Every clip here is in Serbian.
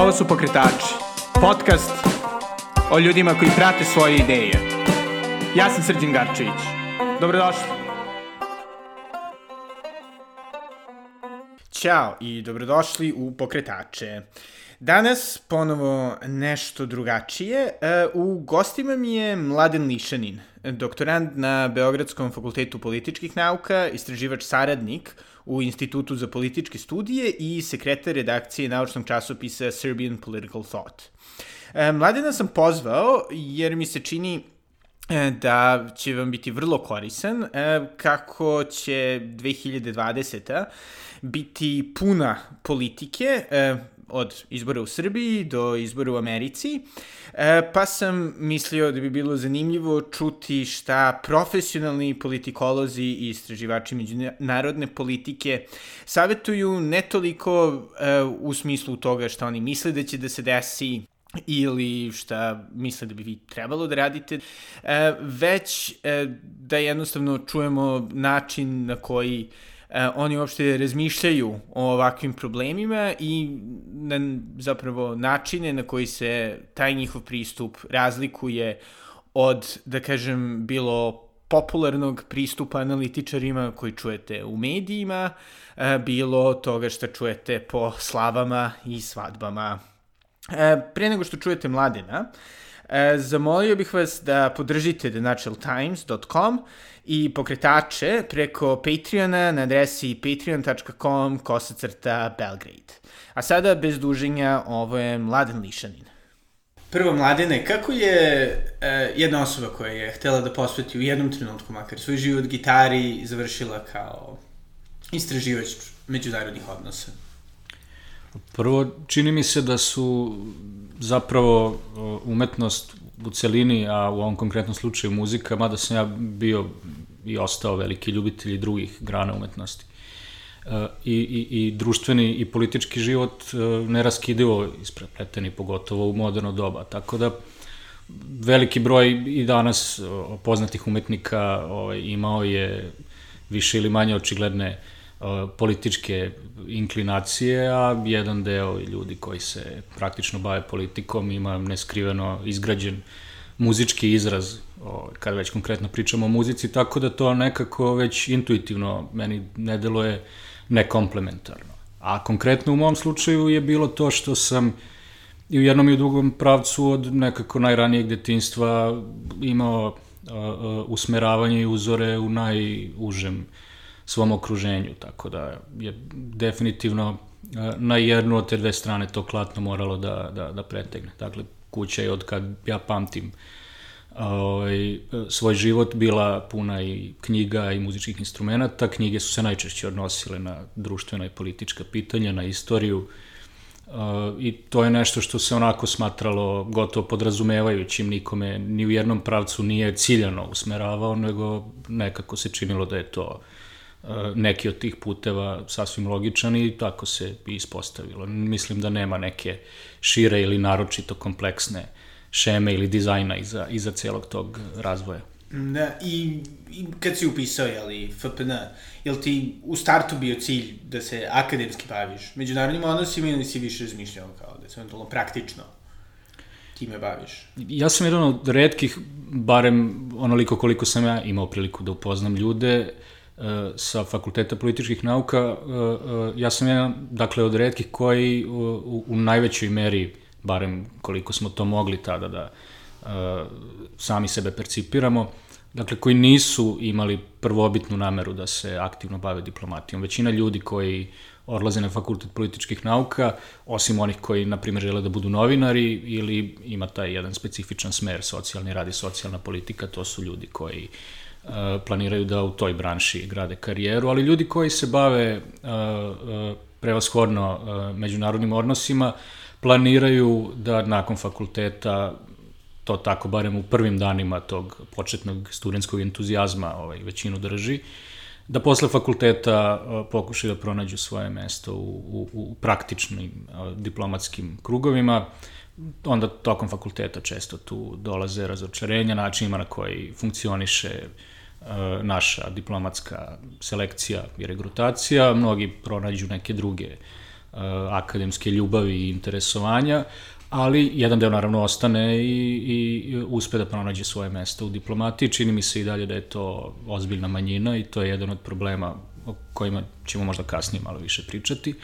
Ovo su Pokretači, podcast o ljudima koji prate svoje ideje. Ja sam Srđan Garčević. Dobrodošli. Ćao i dobrodošli u Pokretače. Danas ponovo nešto drugačije. E, u gostima mi je Mladen Lišanin, doktorant na Beogradskom fakultetu političkih nauka, istraživač saradnik u Institutu za političke studije i sekretar redakcije naučnog časopisa Serbian Political Thought. E, Mladena sam pozvao jer mi se čini e, da će vam biti vrlo korisan, kako će 2020. biti puna politike, od izbora u Srbiji do izbora u Americi, e, pa sam mislio da bi bilo zanimljivo čuti šta profesionalni politikolozi i istraživači međunarodne politike savetuju ne toliko e, u smislu toga šta oni misle da će da se desi ili šta misle da bi vi trebalo da radite, e, već da jednostavno čujemo način na koji e, oni uopšte razmišljaju o ovakvim problemima i na, zapravo načine na koji se taj njihov pristup razlikuje od, da kažem, bilo popularnog pristupa analitičarima koji čujete u medijima, e, bilo toga što čujete po slavama i svadbama. E, pre nego što čujete Mladena, e, zamolio bih vas da podržite thenaturaltimes.com i pokretače preko Patreona na adresi patreon.com kosacrta Belgrade. A sada, bez duženja, ovo je Mladen Lišanin. Prvo, Mladene, kako je uh, jedna osoba koja je htela da posveti u jednom trenutku, makar svoj život gitari, završila kao istraživač međunarodnih odnosa? Prvo, čini mi se da su zapravo umetnost u celini, a u ovom konkretnom slučaju muzika, mada sam ja bio i ostao veliki ljubitelj drugih grana umetnosti. E, I, i, i društveni i politički život e, neraskidivo isprepleteni, pogotovo u moderno doba. Tako da veliki broj i danas poznatih umetnika ovaj, imao je više ili manje očigledne političke inklinacije, a jedan deo ljudi koji se praktično bave politikom ima neskriveno izgrađen uh, muzički izraz, kada već konkretno pričamo o muzici, tako da to nekako već intuitivno meni ne deluje nekomplementarno. A konkretno u mom slučaju je bilo to što sam i u jednom i u drugom pravcu od nekako najranijeg detinstva imao a, usmeravanje i uzore u najužem svom okruženju, tako da je definitivno a, na jednu od te dve strane to klatno moralo da, da, da pretegne. Dakle, kuća je od kad ja pamtim ovaj, svoj život bila puna i knjiga i muzičkih instrumenta. Knjige su se najčešće odnosile na društvena i politička pitanja, na istoriju i to je nešto što se onako smatralo gotovo podrazumevajućim, nikome ni u jednom pravcu nije ciljano usmeravao, nego nekako se činilo da je to neki od tih puteva sasvim logičan i tako se i ispostavilo. Mislim da nema neke šire ili naročito kompleksne šeme ili dizajna iza, iza celog tog razvoja. Da, i, i kad si upisao, jeli, FPN, jel ti u startu bio cilj da se akademski baviš međunarodnim odnosima ili si više razmišljao kao da se eventualno praktično time baviš? Ja sam jedan od redkih, barem onoliko koliko sam ja imao priliku da upoznam ljude, uh, sa fakulteta političkih nauka, uh, uh, ja sam jedan, dakle, od redkih koji u, u najvećoj meri barem koliko smo to mogli tada da sami sebe percipiramo, dakle koji nisu imali prvobitnu nameru da se aktivno bave diplomatijom. Većina ljudi koji odlaze na fakultet političkih nauka, osim onih koji, na primjer, žele da budu novinari ili ima taj jedan specifičan smer, socijalni rad i socijalna politika, to su ljudi koji uh, planiraju da u toj branši grade karijeru, ali ljudi koji se bave uh, uh, prevashodno uh, međunarodnim odnosima, uh, planiraju da nakon fakulteta to tako barem u prvim danima tog početnog studentskog entuzijazma ovaj, većinu drži, da posle fakulteta pokušaju da pronađu svoje mesto u, u, u praktičnim diplomatskim krugovima, onda tokom fakulteta često tu dolaze razočarenja načinima na koji funkcioniše naša diplomatska selekcija i regrutacija, mnogi pronađu neke druge uh, akademske ljubavi i interesovanja, ali jedan deo naravno ostane i, i uspe da pronađe svoje mesto u diplomatiji. Čini mi se i dalje da je to ozbiljna manjina i to je jedan od problema o kojima ćemo možda kasnije malo više pričati.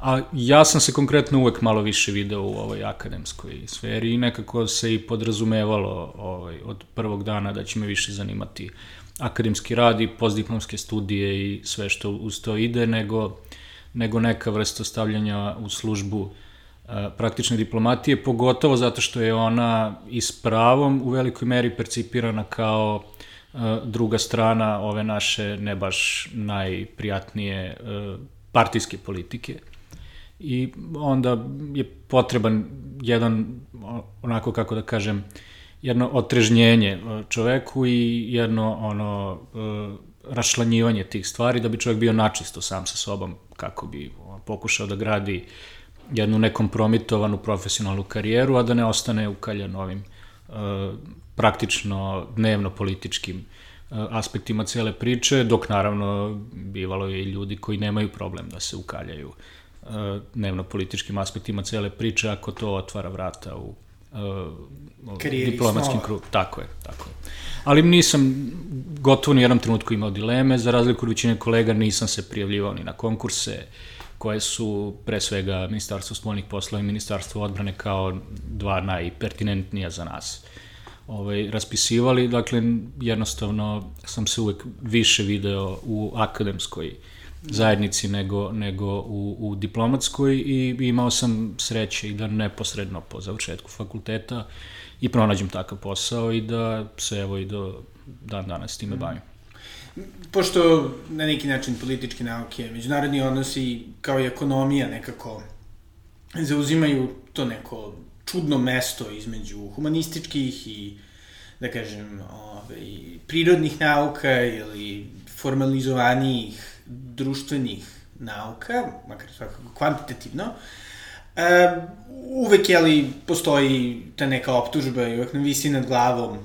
A ja sam se konkretno uvek malo više video u ovoj akademskoj sferi i nekako se i podrazumevalo ovaj, od prvog dana da će me više zanimati akademski rad i postdiplomske studije i sve što uz to ide, nego, nego neka vrsta stavljanja u službu uh, praktične diplomatije, pogotovo zato što je ona i s pravom u velikoj meri percipirana kao druga strana ove naše ne baš najprijatnije partijske politike. I onda je potreban jedan, onako kako da kažem, jedno otrežnjenje čoveku i jedno ono rašlanjivanje tih stvari da bi čovjek bio načisto sam sa sobom kako bi pokušao da gradi jednu nekompromitovanu profesionalnu karijeru, a da ne ostane ukaljan ovim praktično dnevno političkim uh, aspektima cele priče, dok naravno bivalo je i ljudi koji nemaju problem da se ukaljaju uh, dnevno političkim aspektima cele priče ako to otvara vrata u Karijeri diplomatskim krug. Tako je, tako je. Ali nisam gotovo ni jednom trenutku imao dileme, za razliku od većine kolega nisam se prijavljivao ni na konkurse, uh, koje su pre svega Ministarstvo spoljnih poslova i Ministarstvo odbrane kao dva najpertinentnija za nas ovaj, raspisivali. Dakle, jednostavno sam se uvek više video u akademskoj zajednici nego, nego u, u diplomatskoj i imao sam sreće i da neposredno po završetku fakulteta i pronađem takav posao i da se evo i do dan danas time bavim pošto na neki način političke nauke, međunarodni odnosi kao i ekonomija nekako zauzimaju to neko čudno mesto između humanističkih i da kažem, ovaj, prirodnih nauka ili formalizovanijih društvenih nauka, makar svakako kvantitativno, e, uvek, jeli, postoji ta neka optužba i uvek visi nad glavom.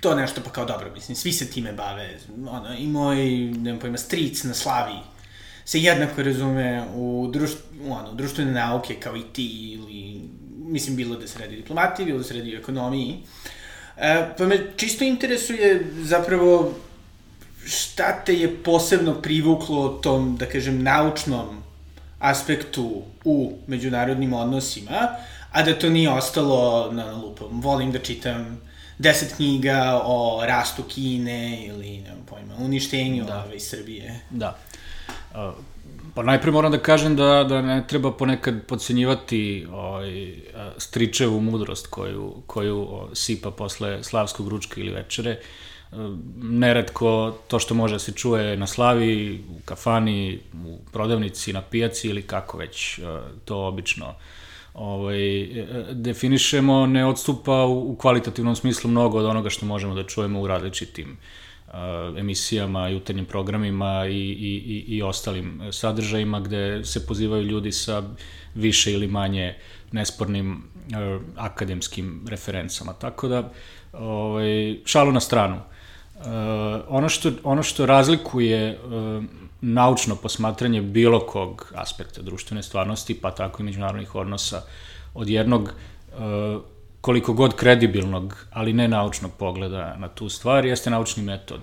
To nešto pa kao dobro, mislim, svi se time bave, ono, i moj, nemam pojma, stric na Slavi se jednako razume u, društv, ono, društvene nauke kao i ti ili, mislim, bilo da se radi o diplomati, bilo da se radi o ekonomiji. E, pa me čisto interesuje zapravo šta te je posebno privuklo tom, da kažem, naučnom aspektu u međunarodnim odnosima, a da to nije ostalo na lupom. Volim da čitam deset knjiga o rastu Kine ili, nemam pojma, uništenju da. ove Srbije. Da. Uh, pa najpre moram da kažem da, da ne treba ponekad podcenjivati ovaj, stričevu mudrost koju, koju sipa posle slavskog ručka ili večere. Neretko to što može da se čuje na slavi, u kafani, u prodavnici, na pijaci ili kako već to obično ovaj, definišemo ne odstupa u, u kvalitativnom smislu mnogo od onoga što možemo da čujemo u različitim uh, emisijama, jutarnjim programima i, i, i, i ostalim sadržajima gde se pozivaju ljudi sa više ili manje nespornim uh, akademskim referencama. Tako da, ovaj, šalu na stranu. Uh, ono, što, ono što razlikuje uh, naučno posmatranje bilo kog aspekta društvene stvarnosti, pa tako i međunarodnih odnosa, od jednog e, koliko god kredibilnog, ali ne naučnog pogleda na tu stvar, jeste naučni metod.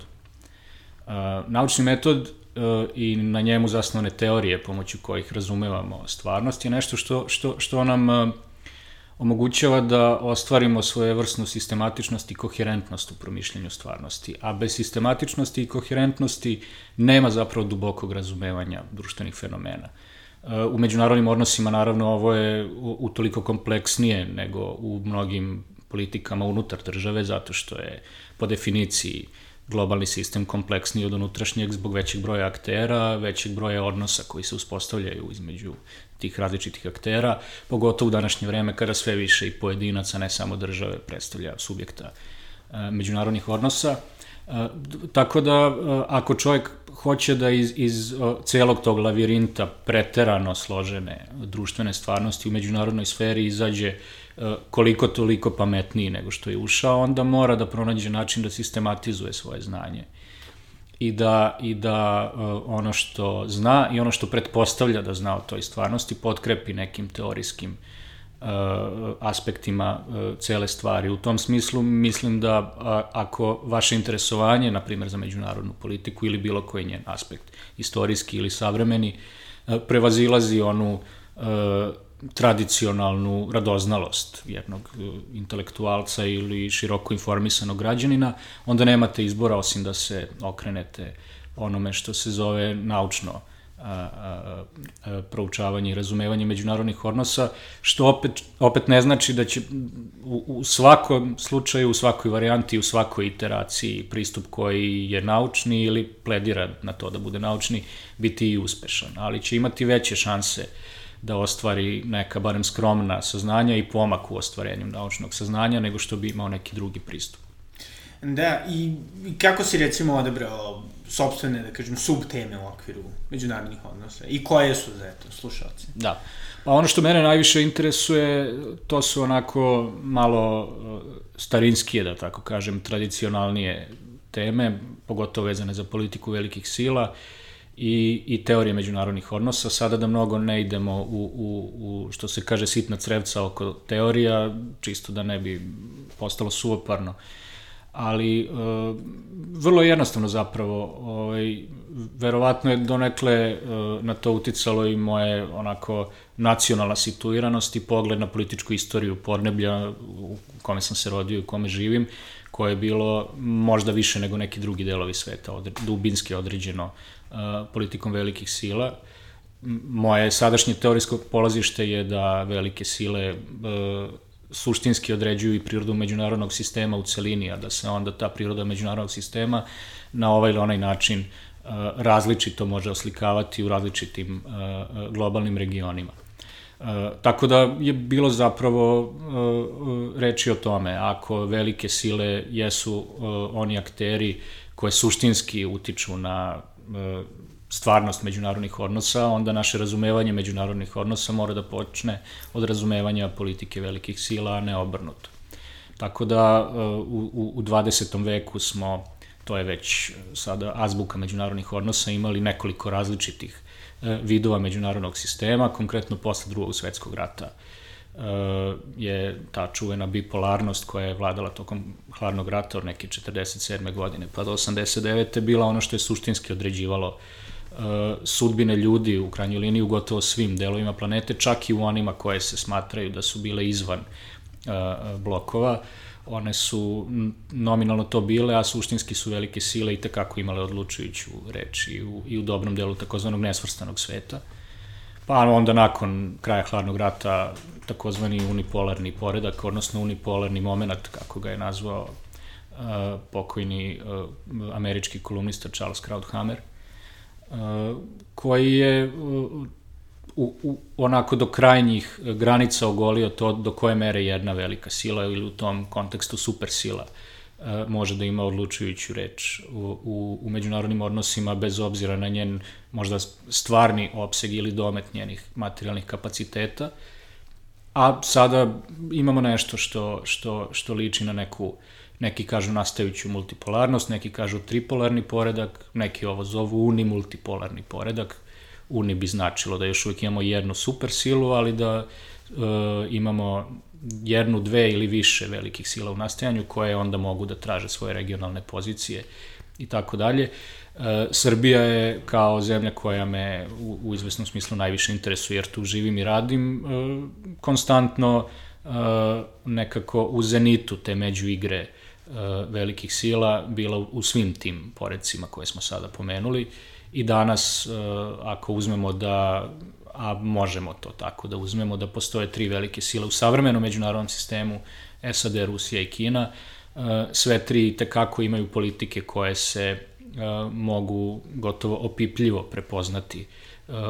E, naučni metod e, i na njemu zasnovane teorije pomoću kojih razumevamo stvarnost je nešto što, što, što nam omogućava da ostvarimo svoje vrsnu sistematičnost i koherentnost u promišljanju stvarnosti. A bez sistematičnosti i koherentnosti nema zapravo dubokog razumevanja društvenih fenomena. U međunarodnim odnosima, naravno, ovo je utoliko kompleksnije nego u mnogim politikama unutar države, zato što je po definiciji globalni sistem kompleksniji od unutrašnjeg zbog većeg broja aktera, većeg broja odnosa koji se uspostavljaju između tih različitih aktera, pogotovo u današnje vreme kada sve više i pojedinaca, ne samo države, predstavlja subjekta e, međunarodnih odnosa. E, tako da, e, ako čovjek hoće da iz, iz celog tog lavirinta preterano složene društvene stvarnosti u međunarodnoj sferi izađe koliko toliko pametniji nego što je ušao, onda mora da pronađe način da sistematizuje svoje znanje i da, i da uh, ono što zna i ono što pretpostavlja da zna o toj stvarnosti potkrepi nekim teorijskim uh, aspektima uh, cele stvari. U tom smislu mislim da ako vaše interesovanje, na primjer za međunarodnu politiku ili bilo koji njen aspekt, istorijski ili savremeni, uh, prevazilazi onu tradicionalnu radoznalost jednog intelektualca ili široko informisanog građanina, onda nemate izbora osim da se okrenete onome što se zove naučno a, a, proučavanje i razumevanje međunarodnih odnosa, što opet, opet ne znači da će u, u svakom slučaju, u svakoj varijanti, u svakoj iteraciji pristup koji je naučni ili pledira na to da bude naučni, biti i uspešan, ali će imati veće šanse da ostvari neka barem skromna saznanja i pomak u ostvarenju naučnog saznanja nego što bi imao neki drugi pristup. Da, i kako si recimo odabrao sobstvene, da kažem, subteme u okviru međunarodnih odnosa i koje su za eto, slušalci? Da, pa ono što mene najviše interesuje, to su onako malo uh, starinskije, da tako kažem, tradicionalnije teme, pogotovo vezane za politiku velikih sila, uh, i, i teorije međunarodnih odnosa. Sada da mnogo ne idemo u, u, u što se kaže sitna crevca oko teorija, čisto da ne bi postalo suoparno. Ali e, vrlo jednostavno zapravo, ovaj, verovatno je donekle e, na to uticalo i moje onako nacionalna situiranost i pogled na političku istoriju Porneblja u kome sam se rodio i u kome živim, koje je bilo možda više nego neki drugi delovi sveta, od, dubinski određeno politikom velikih sila. Moje sadašnje teorijsko polazište je da velike sile suštinski određuju i prirodu međunarodnog sistema u celini, a da se onda ta priroda međunarodnog sistema na ovaj ili onaj način različito može oslikavati u različitim globalnim regionima. tako da je bilo zapravo reči o tome, ako velike sile jesu oni akteri koje suštinski utiču na E, stvarnost međunarodnih odnosa, onda naše razumevanje međunarodnih odnosa mora da počne od razumevanja politike velikih sila, a ne obrnuto. Tako da e, u, u 20. veku smo, to je već sada azbuka međunarodnih odnosa, imali nekoliko različitih e, vidova međunarodnog sistema, konkretno posle drugog svetskog rata je ta čuvena bipolarnost koja je vladala tokom hladnog rata od neke 47. godine pa do 89. bila ono što je suštinski određivalo sudbine ljudi u krajnjoj liniji u gotovo svim delovima planete, čak i u onima koje se smatraju da su bile izvan blokova. One su nominalno to bile, a suštinski su velike sile i tekako imale odlučujuću reč i u, i u dobrom delu takozvanog nesvrstanog sveta. Pa onda nakon kraja hladnog rata takozvani unipolarni poredak, odnosno unipolarni moment, kako ga je nazvao uh, pokojni američki kolumnista Charles Krauthammer, koji je uh, u, u, onako do krajnjih granica ogolio to do koje mere jedna velika sila ili u tom kontekstu supersila uh, može da ima odlučujuću reč u, u, u međunarodnim odnosima bez obzira na njen možda stvarni opseg ili domet njenih materijalnih kapaciteta. Uh, a sada imamo nešto što, što, što liči na neku, neki kažu nastaviću multipolarnost, neki kažu tripolarni poredak, neki ovo zovu unimultipolarni poredak. Uni bi značilo da još uvijek imamo jednu supersilu, ali da e, imamo jednu, dve ili više velikih sila u nastajanju koje onda mogu da traže svoje regionalne pozicije i tako dalje. E, Srbija je kao zemlja koja me u, u izvesnom smislu najviše interesuje jer tu živim i radim e, konstantno e, nekako u zenitu te međuigre velikih sila bila u svim tim poredcima koje smo sada pomenuli. I danas ako uzmemo da a možemo to tako da uzmemo da postoje tri velike sile u savremenom međunarodnom sistemu SAD, Rusija i Kina sve tri tekako imaju politike koje se mogu gotovo opipljivo prepoznati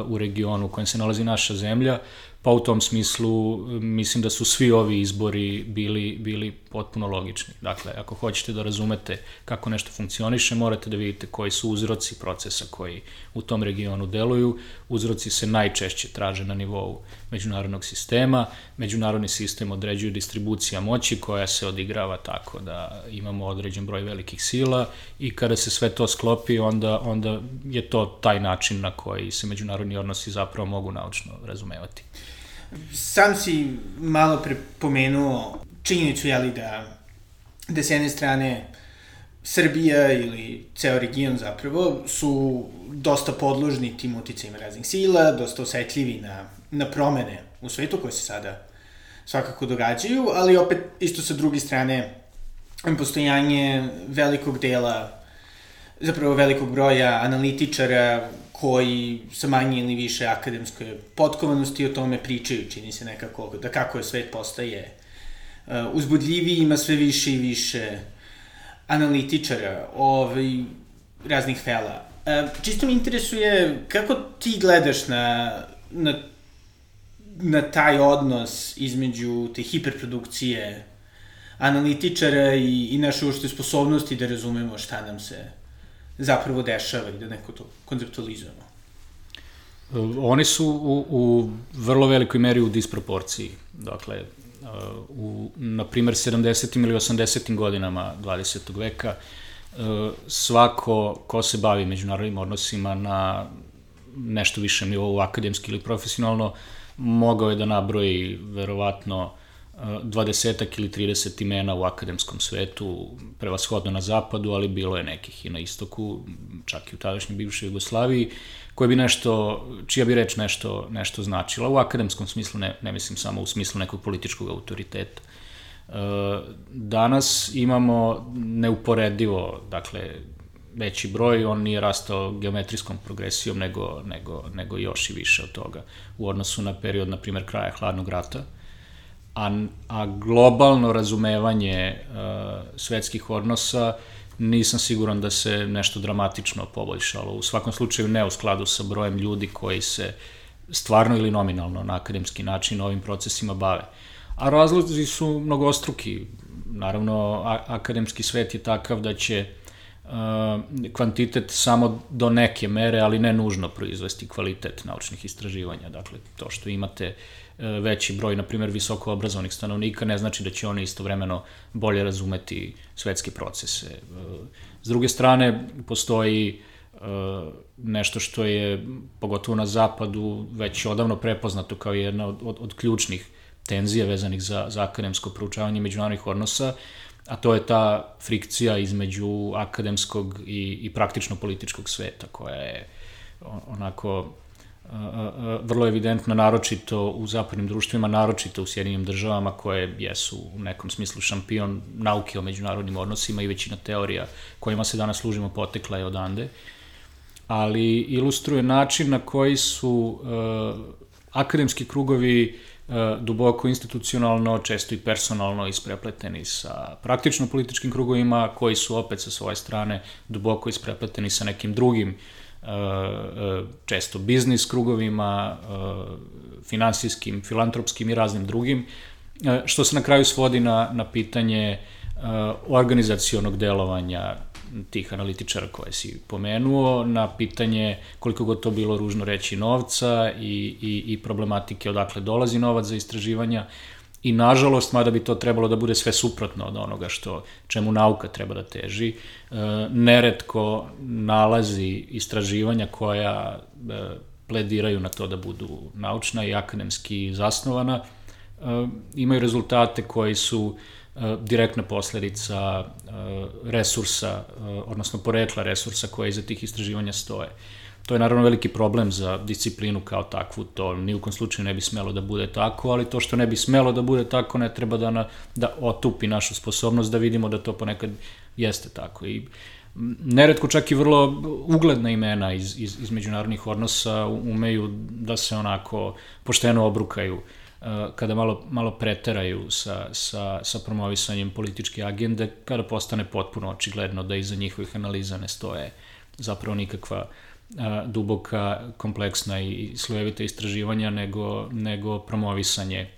u regionu u kojem se nalazi naša zemlja, pa u tom smislu mislim da su svi ovi izbori bili, bili potpuno logični. Dakle, ako hoćete da razumete kako nešto funkcioniše, morate da vidite koji su uzroci procesa koji u tom regionu deluju. Uzroci se najčešće traže na nivou međunarodnog sistema. Međunarodni sistem određuje distribucija moći koja se odigrava tako da imamo određen broj velikih sila i kada se sve to sklopi, onda, onda je to taj način na koji se međunarodni odnosi zapravo mogu naučno razumevati. Sam si malo pre pomenuo činjenicu, jeli, da, da s jedne strane Srbija ili ceo region zapravo su dosta podložni tim uticajima raznih sila, dosta osetljivi na, na promene u svetu koje se sada svakako događaju, ali opet isto sa druge strane postojanje velikog dela zapravo velikog broja analitičara koji sa manje ili više akademske potkovanosti o tome pričaju, čini se nekako, da kako je svet postaje uh, uzbudljiviji, ima sve više i više analitičara ovaj, raznih fela. Uh, čisto me interesuje kako ti gledaš na, na, na taj odnos između te hiperprodukcije analitičara i, i naše ušte sposobnosti da razumemo šta nam se zapravo dešava i da neko to konceptualizujemo? Oni su u, u vrlo velikoj meri u disproporciji. Dakle, u, na primer, 70. ili 80. godinama 20. veka svako ko se bavi međunarodnim odnosima na nešto višem nivou akademski ili profesionalno mogao je da nabroji verovatno 20 ili 30 imena u akademskom svetu, prevashodno na zapadu, ali bilo je nekih i na istoku, čak i u tadašnjoj bivšoj Jugoslaviji, koje bi nešto, čija bi reč nešto, nešto značila. U akademskom smislu, ne, ne mislim samo u smislu nekog političkog autoriteta. E, danas imamo neuporedivo, dakle, veći broj, on nije rastao geometrijskom progresijom, nego, nego, nego još i više od toga u odnosu na period, na primjer, kraja hladnog rata a, a globalno razumevanje uh, svetskih odnosa nisam siguran da se nešto dramatično poboljšalo. U svakom slučaju ne u skladu sa brojem ljudi koji se stvarno ili nominalno na akademski način ovim procesima bave. A razlozi su mnogostruki. Naravno, akademski svet je takav da će uh, kvantitet samo do neke mere, ali ne nužno proizvesti kvalitet naučnih istraživanja. Dakle, to što imate uh, E, veći broj, na primjer, visoko obrazovanih stanovnika, ne znači da će oni istovremeno bolje razumeti svetske procese. E, s druge strane, postoji e, nešto što je, pogotovo na zapadu, već odavno prepoznato kao jedna od, od, od ključnih tenzija vezanih za, za akademsko proučavanje međunarodnih odnosa, a to je ta frikcija između akademskog i, i praktično političkog sveta, koja je onako vrlo evidentno, naročito u zapadnim društvima, naročito u Sjedinim državama koje jesu u nekom smislu šampion nauke o međunarodnim odnosima i većina teorija kojima se danas služimo potekla je odande, ali ilustruje način na koji su uh, akademski krugovi uh, duboko institucionalno, često i personalno isprepleteni sa praktično političkim krugovima, koji su opet sa svoje strane duboko isprepleteni sa nekim drugim uh, često biznis krugovima, finansijskim, filantropskim i raznim drugim, što se na kraju svodi na, na pitanje organizacionog delovanja tih analitičara koje si pomenuo, na pitanje koliko god to bilo ružno reći novca i, i, i problematike odakle dolazi novac za istraživanja, I nažalost, mada bi to trebalo da bude sve suprotno od onoga što, čemu nauka treba da teži, e, neretko nalazi istraživanja koja e, plediraju na to da budu naučna i akademski zasnovana, e, imaju rezultate koji su direktna posledica resursa, odnosno porekla resursa koje iza tih istraživanja stoje. To je naravno veliki problem za disciplinu kao takvu, to ni u kom slučaju ne bi smelo da bude tako, ali to što ne bi smelo da bude tako ne treba da, na, da otupi našu sposobnost da vidimo da to ponekad jeste tako. I neretko čak i vrlo ugledna imena iz, iz, iz međunarodnih odnosa umeju da se onako pošteno obrukaju uh, kada malo, malo preteraju sa, sa, sa promovisanjem političke agende, kada postane potpuno očigledno da iza njihovih analiza ne stoje zapravo nikakva uh, duboka, kompleksna i slojevita istraživanja nego, nego promovisanje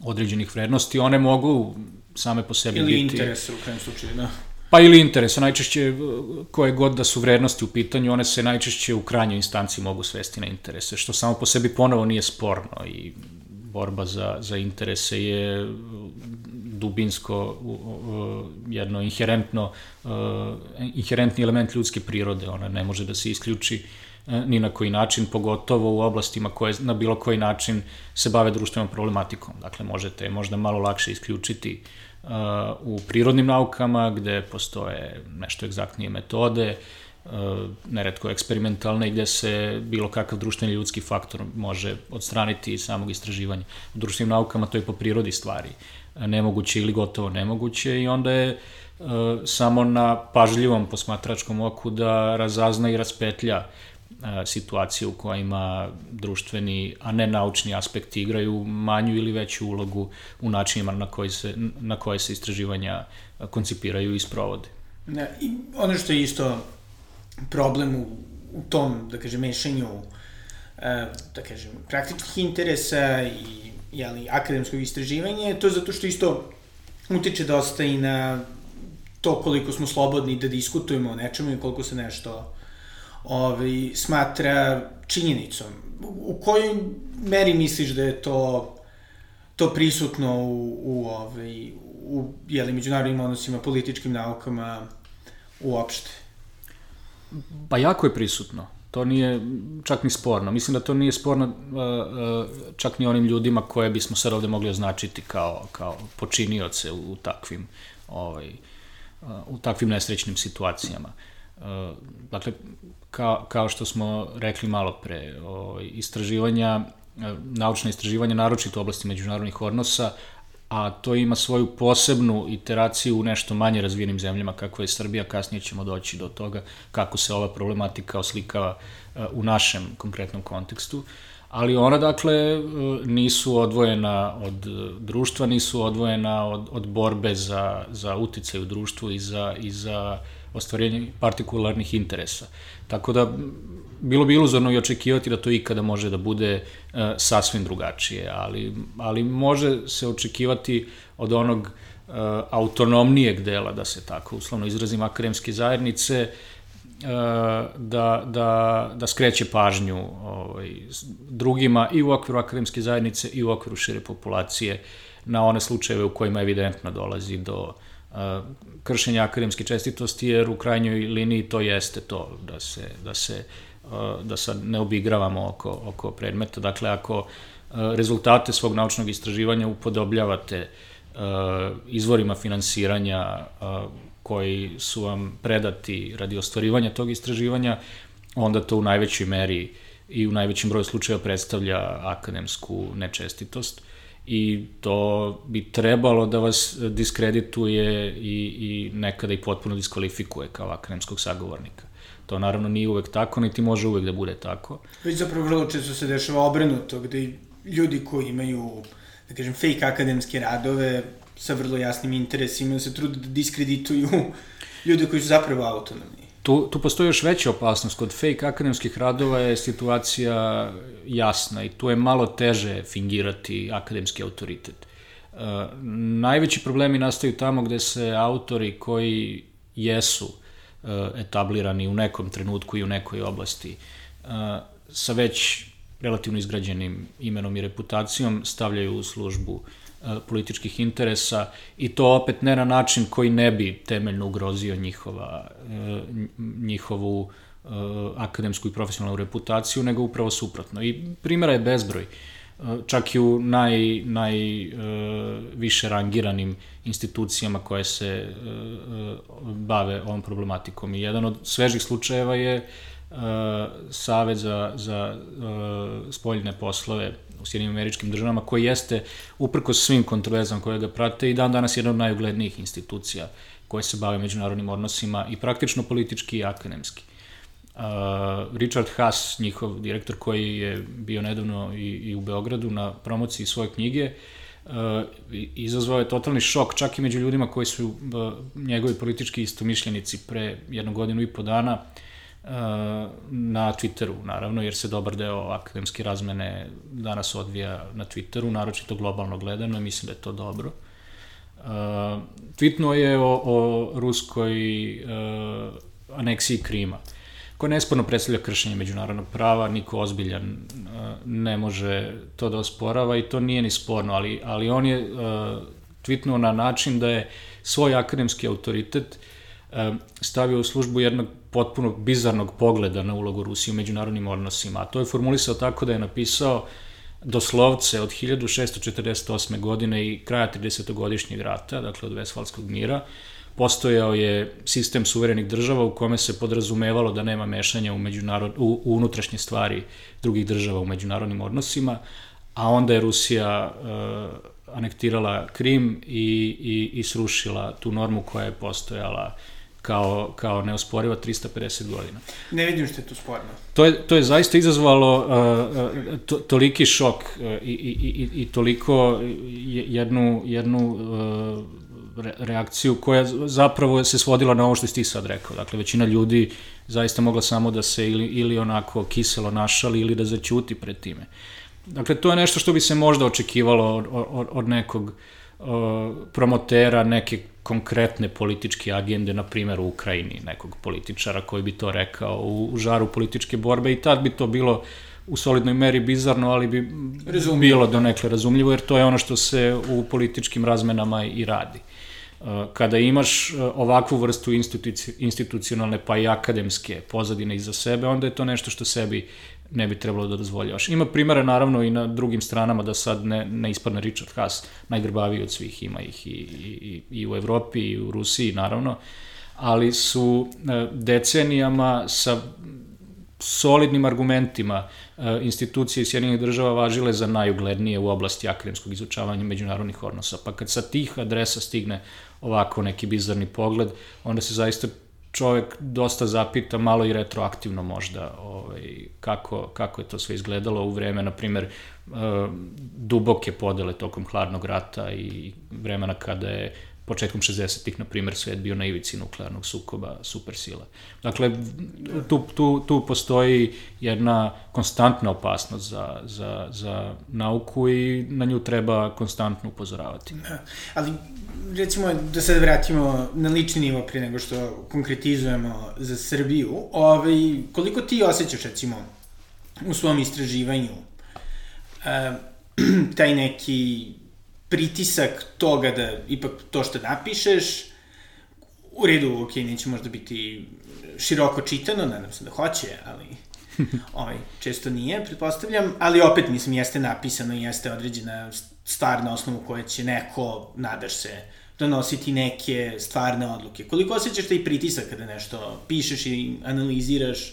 određenih vrednosti. One mogu same po sebi ili biti... Ili interes u krajem slučaju, da. Pa ili interesa, najčešće koje god da su vrednosti u pitanju, one se najčešće u krajnjoj instanci mogu svesti na interese, što samo po sebi ponovo nije sporno i borba za, za interese je dubinsko jedno inherentno inherentni element ljudske prirode, ona ne može da se isključi e, ni na koji način, pogotovo u oblastima koje na bilo koji način se bave društvenom problematikom. Dakle, možete možda malo lakše isključiti uh, u prirodnim naukama, gde postoje nešto egzaktnije metode, neretko eksperimentalne, gde se bilo kakav društveni ljudski faktor može odstraniti iz samog istraživanja. U društvenim naukama to je po prirodi stvari nemoguće ili gotovo nemoguće i onda je uh, samo na pažljivom posmatračkom oku da razazna i raspetlja situacije u kojima društveni, a ne naučni aspekti igraju manju ili veću ulogu u načinima na koji se, na koje se istraživanja koncipiraju i sprovode. Da, i ono što je isto problem u, u tom, da kažem, mešanju da kažem, praktičnih interesa i jeli, akademskog istraživanja, to je zato što isto utiče dosta i na to koliko smo slobodni da diskutujemo o nečemu i koliko se nešto ovaj, smatra činjenicom. U kojoj meri misliš da je to to prisutno u, u, ovaj, u jeli, međunarodnim odnosima, političkim naukama uopšte? Pa jako je prisutno. To nije čak ni sporno. Mislim da to nije sporno uh, uh, čak ni onim ljudima koje bismo sad ovde mogli označiti kao, kao počinioce u, takvim ovaj, uh, u takvim nesrećnim situacijama. Dakle, kao, kao što smo rekli malo pre, ovaj, istraživanja, naučna istraživanja, naročito u oblasti međunarodnih odnosa, a to ima svoju posebnu iteraciju u nešto manje razvijenim zemljama kako je Srbija, kasnije ćemo doći do toga kako se ova problematika oslikava e, u našem konkretnom kontekstu, ali ona dakle e, nisu odvojena od društva, nisu odvojena od, od borbe za, za uticaj u društvu i za, i za ostvarenje partikularnih interesa. Tako da bilo bi iluzorno i očekivati da to ikada može da bude e, sasvim drugačije, ali, ali može se očekivati od onog e, autonomnijeg dela, da se tako uslovno izrazim, akademske zajednice, e, da, da, da skreće pažnju ovaj, drugima i u okviru akademske zajednice i u okviru šire populacije na one slučajeve u kojima evidentno dolazi do kršenja akademske čestitosti, jer u krajnjoj liniji to jeste to, da se, da se da sad ne obigravamo oko, oko predmeta. Dakle, ako rezultate svog naučnog istraživanja upodobljavate izvorima finansiranja koji su vam predati radi ostvarivanja tog istraživanja, onda to u najvećoj meri i u najvećem broju slučajeva predstavlja akademsku nečestitost i to bi trebalo da vas diskredituje i, i nekada i potpuno diskvalifikuje kao akademskog sagovornika. To naravno nije uvek tako, niti može uvek da bude tako. Već zapravo vrlo često se dešava obrnuto, gde ljudi koji imaju, da kažem, fake akademske radove sa vrlo jasnim interesima se trude da diskredituju ljude koji su zapravo autonomni. Tu, tu postoji još veća opasnost. Kod fake akademskih radova je situacija jasna i tu je malo teže fingirati akademski autoritet. Uh, najveći problemi nastaju tamo gde se autori koji jesu uh, etablirani u nekom trenutku i u nekoj oblasti uh, sa već relativno izgrađenim imenom i reputacijom stavljaju u službu uh, E, političkih interesa i to opet ne na način koji ne bi temeljno ugrozio njihova, njihovu akademsku i profesionalnu reputaciju, nego upravo suprotno. I primjera je bezbroj. Čak i u naj, naj više rangiranim institucijama koje se bave ovom problematikom. I jedan od svežih slučajeva je Savet za, za spoljne poslove u Sjedinim američkim državama, koji jeste, uprko svim kontroverzama koje ga prate, i dan danas jedna od najuglednijih institucija koje se bave međunarodnim odnosima i praktično politički i akademski. Uh, Richard Haas, njihov direktor koji je bio nedavno i, i u Beogradu na promociji svoje knjige, uh, izazvao je totalni šok čak i među ljudima koji su uh, njegovi politički istomišljenici pre jednu godinu i po dana uh, na Twitteru, naravno, jer se dobar deo akademske razmene danas odvija na Twitteru, naročito globalno gledano, i mislim da je to dobro. Tvitno je o, o ruskoj aneksiji Krima koja nesporno predstavlja kršenje međunarodnog prava, niko ozbiljan ne može to da osporava i to nije ni sporno, ali, ali on je tvitnuo na način da je svoj akademski autoritet stavio u službu jednog potpuno bizarnog pogleda na ulogu Rusije u međunarodnim odnosima. A to je formulisao tako da je napisao doslovce od 1648. godine i kraja 30-godišnjeg rata, dakle od Vesfalskog mira, postojao je sistem suverenih država u kome se podrazumevalo da nema mešanja u, međunarod, u, u unutrašnje stvari drugih država u međunarodnim odnosima, a onda je Rusija uh, anektirala Krim i, i, i srušila tu normu koja je postojala kao, kao neosporiva 350 godina. Ne vidim što je tu sporno. To je, to je zaista izazvalo uh, to, toliki šok uh, i, i, i, i toliko jednu, jednu uh, re, reakciju koja zapravo se svodila na ovo što si ti sad rekao. Dakle, većina ljudi zaista mogla samo da se ili, ili onako kiselo našali ili da zaćuti pred time. Dakle, to je nešto što bi se možda očekivalo od, od, od nekog uh, promotera neke konkretne političke agende, na primjer u Ukrajini, nekog političara koji bi to rekao u, u žaru političke borbe i tad bi to bilo u solidnoj meri bizarno, ali bi Razumljivo. bilo donekle razumljivo, jer to je ono što se u političkim razmenama i radi. Kada imaš uh, ovakvu vrstu instituci, institucionalne pa i akademske pozadine iza sebe, onda je to nešto što sebi ne bi trebalo da dozvoljavaš. Ima primere naravno i na drugim stranama da sad ne, ne ispadne Richard Haas, najgrbaviji od svih, ima ih i, i, i u Evropi i u Rusiji naravno, ali su e, decenijama sa solidnim argumentima e, institucije Sjedinih država važile za najuglednije u oblasti akademskog izučavanja međunarodnih odnosa. Pa kad sa tih adresa stigne ovako neki bizarni pogled, onda se zaista čovek dosta zapita, malo i retroaktivno možda, ovaj, kako, kako je to sve izgledalo u vreme, na primer, uh, duboke podele tokom hladnog rata i vremena kada je početkom 60-ih, na primer, svet bio na ivici nuklearnog sukoba supersila. Dakle, tu, tu, tu postoji jedna konstantna opasnost za, za, za nauku i na nju treba konstantno upozoravati. Da, ali recimo da se vratimo na lični nivo pre nego što konkretizujemo za Srbiju, ovaj, koliko ti osjećaš recimo u svom istraživanju uh, taj neki pritisak toga da ipak to što napišeš, u redu, ok, neće možda biti široko čitano, nadam se da hoće, ali ovaj, često nije, pretpostavljam, ali opet, mislim, jeste napisano i jeste određena stvar na osnovu koje će neko, nadaš se, donositi neke stvarne odluke. Koliko osjećaš taj pritisak kada nešto pišeš i analiziraš,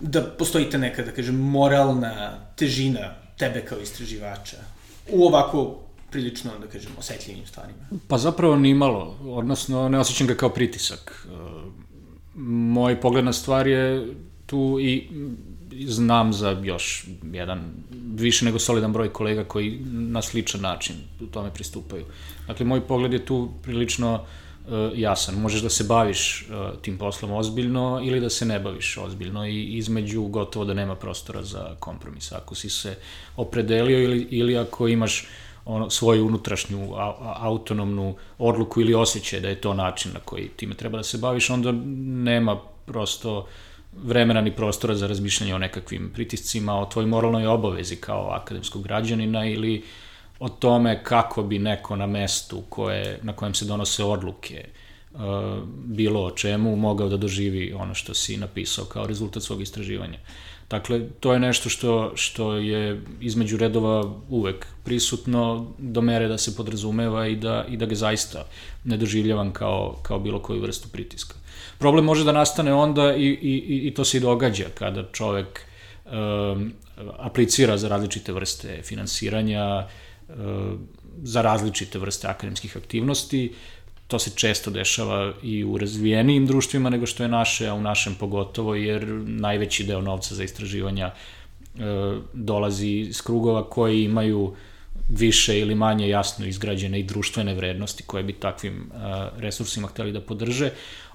da postoji ta neka, da kažem, moralna težina tebe kao istraživača u ovako prilično, da kažem, osetljivim stvarima? Pa zapravo ni malo, odnosno ne osjećam ga kao pritisak. Moj pogled na stvar je tu i znam za još jedan više nego solidan broj kolega koji na sličan način u tome pristupaju. Dakle, moj pogled je tu prilično uh, jasan. Možeš da se baviš uh, tim poslom ozbiljno ili da se ne baviš ozbiljno i između gotovo da nema prostora za kompromis. Ako si se opredelio ili, ili ako imaš ono, svoju unutrašnju autonomnu odluku ili osjećaj da je to način na koji time treba da se baviš, onda nema prosto uh, vremena ni prostora za razmišljanje o nekakvim pritiscima, o tvojoj moralnoj obavezi kao akademskog građanina ili o tome kako bi neko na mestu koje, na kojem se donose odluke uh, bilo o čemu mogao da doživi ono što si napisao kao rezultat svog istraživanja. Dakle, to je nešto što, što je između redova uvek prisutno do mere da se podrazumeva i da, i da ga zaista ne doživljavam kao, kao bilo koju vrstu pritiska. Problem može da nastane onda i, i, i to se i događa kada čovek um, aplicira za različite vrste finansiranja, um, za različite vrste akademskih aktivnosti. To se često dešava i u razvijenijim društvima nego što je naše, a u našem pogotovo, jer najveći deo novca za istraživanja uh, dolazi iz krugova koji imaju više ili manje jasno izgrađene i društvene vrednosti koje bi takvim uh, resursima hteli da podrže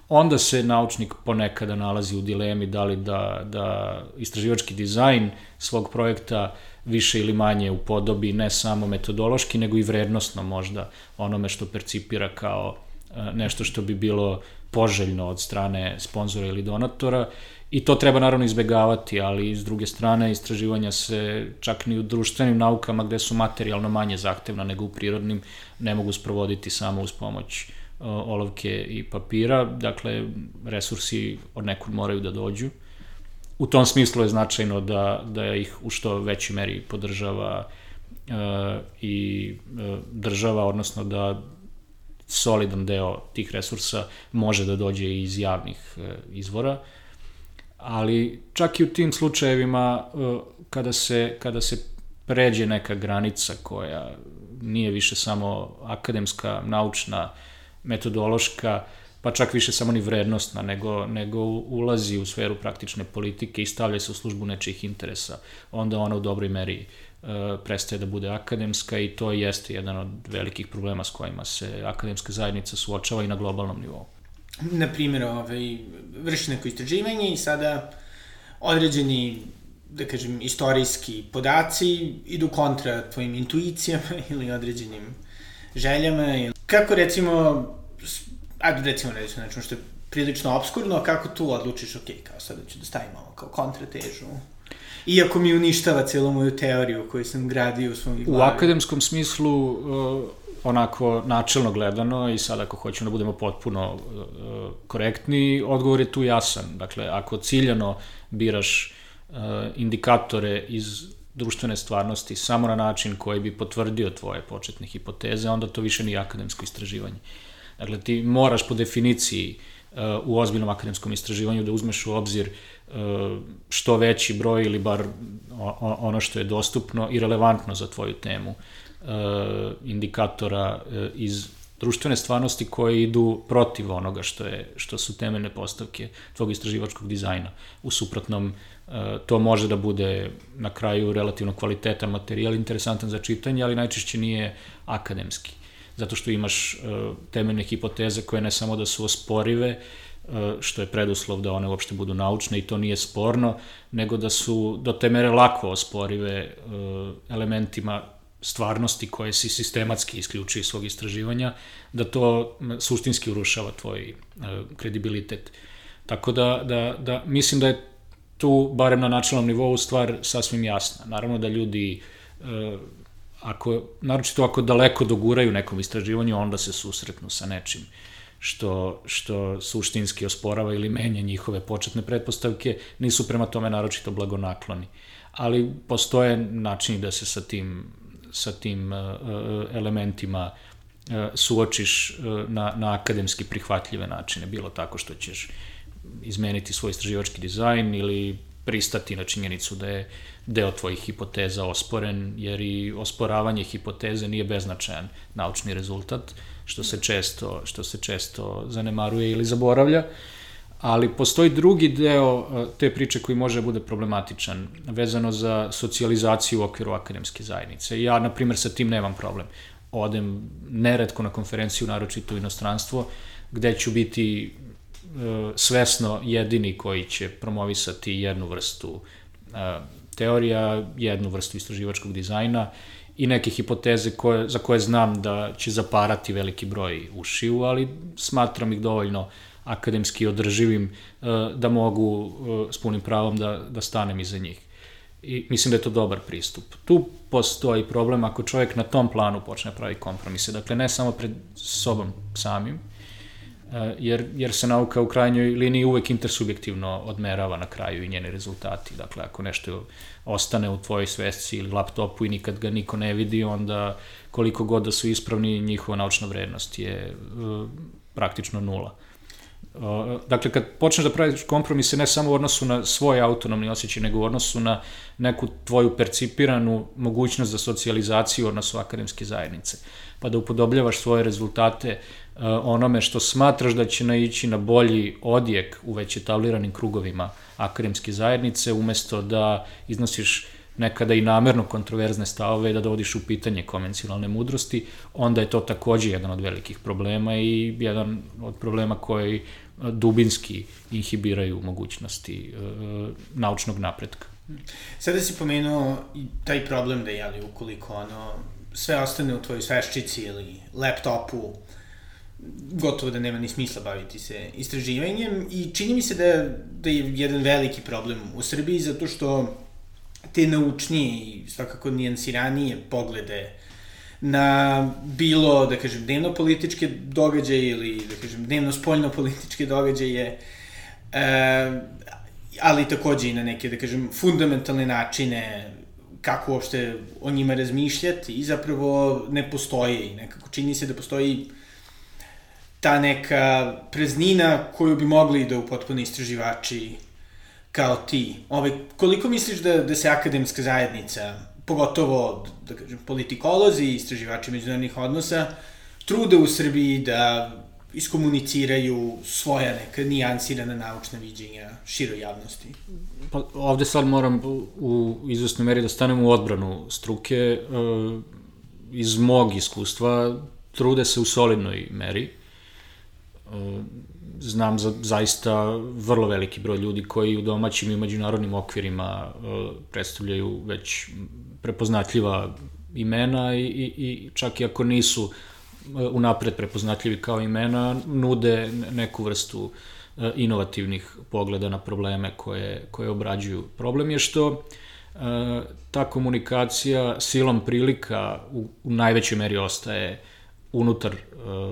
onda se naučnik ponekada nalazi u dilemi da li da, da istraživački dizajn svog projekta više ili manje upodobi ne samo metodološki, nego i vrednostno možda onome što percipira kao e, nešto što bi bilo poželjno od strane sponzora ili donatora i to treba naravno izbegavati, ali s druge strane istraživanja se čak ni u društvenim naukama gde su materijalno manje zahtevna nego u prirodnim ne mogu sprovoditi samo uz pomoć olovke i papira, dakle resursi od nekud moraju da dođu. U tom smislu je značajno da, da ih u što većoj meri podržava e, i e, država, odnosno da solidan deo tih resursa može da dođe iz javnih e, izvora. Ali čak i u tim slučajevima e, kada se, kada se pređe neka granica koja nije više samo akademska, naučna, metodološka, pa čak više samo ni vrednostna, nego, nego ulazi u sferu praktične politike i stavlja se u službu nečih interesa. Onda ona u dobroj meri e, prestaje da bude akademska i to jeste jedan od velikih problema s kojima se akademska zajednica suočava i na globalnom nivou. Na primjer, ovaj, vrši neko istraživanje i sada određeni da kažem, istorijski podaci idu kontra tvojim intuicijama ili određenim željama. Kako recimo, ajde recimo ne znam, nešto što je prilično obskurno, kako tu odlučiš, ok, kao sada ću da stavim ovo kao kontratežu. Iako mi uništava celu moju teoriju koju sam gradio u svom glavi. U akademskom smislu, uh, onako načelno gledano i sad ako hoćemo da budemo potpuno uh, korektni, odgovor je tu jasan. Dakle, ako ciljano biraš uh, indikatore iz društvene stvarnosti samo na način koji bi potvrdio tvoje početne hipoteze, onda to više nije akademsko istraživanje. Dakle, ti moraš po definiciji uh, u ozbiljnom akademskom istraživanju da uzmeš u obzir uh, što veći broj ili bar ono što je dostupno i relevantno za tvoju temu uh, indikatora iz društvene stvarnosti koje idu protiv onoga što je što su temeljne postavke tvog istraživačkog dizajna. U suprotnom to može da bude na kraju relativno kvalitetan materijal, interesantan za čitanje, ali najčešće nije akademski. Zato što imaš temeljne hipoteze koje ne samo da su osporive, što je preduslov da one uopšte budu naučne i to nije sporno, nego da su do te mere lako osporive elementima stvarnosti koje si sistematski isključuje iz svog istraživanja, da to suštinski urušava tvoj kredibilitet. Tako da, da, da mislim da je tu, barem na načelnom nivou, stvar sasvim jasna. Naravno da ljudi, e, ako, naročito ako daleko doguraju nekom istraživanju, onda se susretnu sa nečim što, što suštinski osporava ili menja njihove početne pretpostavke, nisu prema tome naročito blagonakloni. Ali postoje načini da se sa tim, sa tim e, e, elementima suočiš na, na akademski prihvatljive načine, bilo tako što ćeš izmeniti svoj istraživački dizajn ili pristati na činjenicu da je deo tvojih hipoteza osporen, jer i osporavanje hipoteze nije beznačajan naučni rezultat, što se često, što se često zanemaruje ili zaboravlja. Ali postoji drugi deo e, te priče koji može da bude problematičan, vezano za socijalizaciju u okviru akademske zajednice. Ja, na primjer, sa tim nemam problem. Odem neretko na konferenciju, naročito u inostranstvo, gde ću biti svesno jedini koji će promovisati jednu vrstu e, teorija, jednu vrstu istraživačkog dizajna i neke hipoteze koje, za koje znam da će zaparati veliki broj ušiju, ali smatram ih dovoljno akademski održivim e, da mogu s punim pravom da, da stanem iza njih. I mislim da je to dobar pristup. Tu postoji problem ako čovjek na tom planu počne pravi kompromise. Dakle, ne samo pred sobom samim, jer, jer se nauka u krajnjoj liniji uvek intersubjektivno odmerava na kraju i njeni rezultati. Dakle, ako nešto ostane u tvojoj svesci ili laptopu i nikad ga niko ne vidi, onda koliko god da su ispravni, njihova naučna vrednost je uh, praktično nula. Uh, dakle, kad počneš da praviš kompromise ne samo u odnosu na svoj autonomni osjećaj, nego u odnosu na neku tvoju percipiranu mogućnost za socijalizaciju u odnosu akademske zajednice, pa da upodobljavaš svoje rezultate Uh, onome što smatraš da će naići na bolji odjek u već etabliranim krugovima akademske zajednice, umesto da iznosiš nekada i namerno kontroverzne stavove da dovodiš u pitanje konvencionalne mudrosti, onda je to takođe jedan od velikih problema i jedan od problema koji dubinski inhibiraju mogućnosti naučnog napretka. Sada si pomenuo taj problem da je, jeli, ukoliko ono, sve ostane u tvojoj sveščici ili laptopu, gotovo da nema ni smisla baviti se istraživanjem. I čini mi se da, da je jedan veliki problem u Srbiji zato što te naučnije i svakako nijansiranije poglede na bilo, da kažem, dnevno-političke događaje ili, da kažem, dnevno-spoljno-političke događaje, e, ali takođe i na neke, da kažem, fundamentalne načine kako uopšte o njima razmišljati i zapravo ne postoje i nekako čini se da postoji ta neka preznina koju bi mogli da upotpune istraživači kao ti. Ove, koliko misliš da, da se akademska zajednica, pogotovo da kažem, politikolozi i istraživači međunarodnih odnosa, trude u Srbiji da iskomuniciraju svoja neka nijansirana naučna viđenja široj javnosti? Pa ovde sad moram u, izvesnoj meri da stanem u odbranu struke. E, iz mog iskustva trude se u solidnoj meri. E, znam za zaista vrlo veliki broj ljudi koji u domaćim i međunarodnim okvirima e, predstavljaju već prepoznatljiva imena i, i, i čak i ako nisu unapred prepoznatljivi kao imena, nude neku vrstu e, inovativnih pogleda na probleme koje, koje obrađuju. Problem je što e, ta komunikacija silom prilika u, u najvećoj meri ostaje unutar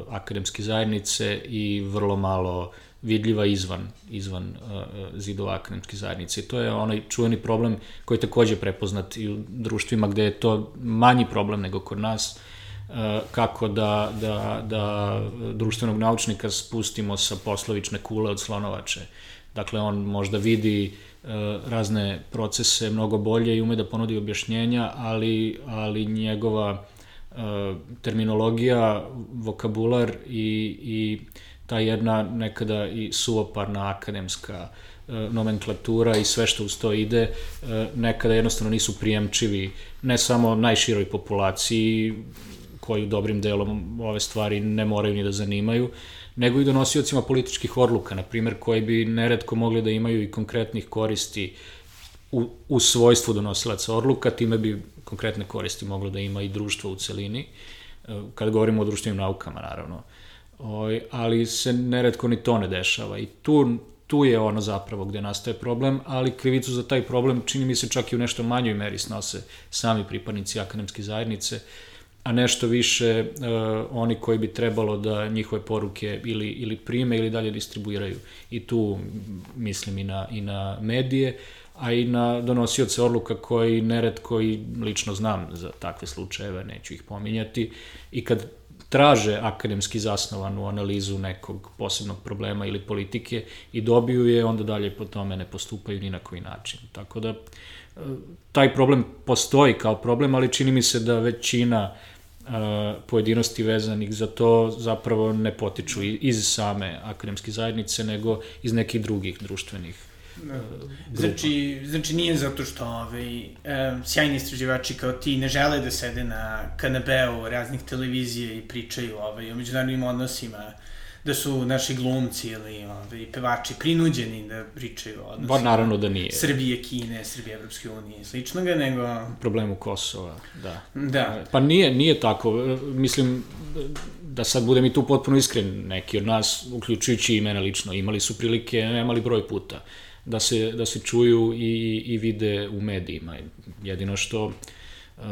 akademske zajednice i vrlo malo vidljiva izvan, izvan uh, zidova akademske zajednice. I to je onaj čuveni problem koji je takođe prepoznat i u društvima gde je to manji problem nego kod nas, Eh, kako da, da, da društvenog naučnika spustimo sa poslovične kule od slonovače. Dakle, on možda vidi eh, razne procese mnogo bolje i ume da ponudi objašnjenja, ali, ali njegova eh, terminologija, vokabular i, i ta jedna nekada i suoparna akademska nomenklatura i sve što uz to ide, nekada jednostavno nisu prijemčivi ne samo najširoj populaciji, koji dobrim delom ove stvari ne moraju ni da zanimaju, nego i donosiocima političkih odluka, na primjer, koji bi neretko mogli da imaju i konkretnih koristi u, u svojstvu donosilaca odluka, time bi konkretne koristi moglo da ima i društvo u celini, e, kada govorimo o društvenim naukama, naravno. O, ali se neretko ni to ne dešava i tu, tu je ono zapravo gde nastaje problem, ali krivicu za taj problem čini mi se čak i u nešto manjoj meri snose sami pripadnici akademske zajednice, a nešto više uh, oni koji bi trebalo da njihove poruke ili, ili prime ili dalje distribuiraju. I tu mislim i na, i na medije, a i na donosioce odluka koji neretko i lično znam za takve slučajeve, neću ih pominjati, i kad traže akademski zasnovanu analizu nekog posebnog problema ili politike i dobiju je, onda dalje po tome ne postupaju ni na koji način. Tako da, e, taj problem postoji kao problem, ali čini mi se da većina pojedinosti vezanih za to zapravo ne potiču iz same akademske zajednice, nego iz nekih drugih društvenih Da. Znači, znači nije zato što ovaj, e, sjajni istraživači kao ti ne žele da sede na kanapeu raznih televizija i pričaju ovaj, o međunarodnim odnosima da su naši glumci ili ovaj, pevači prinuđeni da pričaju o odnosima. Ba, naravno da nije. Srbije, Kine, Srbije, Evropske unije i sličnoga, nego... Problemu Kosova, da. Da. Pa nije, nije tako. Mislim, da sad budem i tu potpuno iskren, neki od nas, uključujući i mene lično, imali su prilike, nemali broj puta, da se, da se čuju i, i vide u medijima. Jedino što Uh,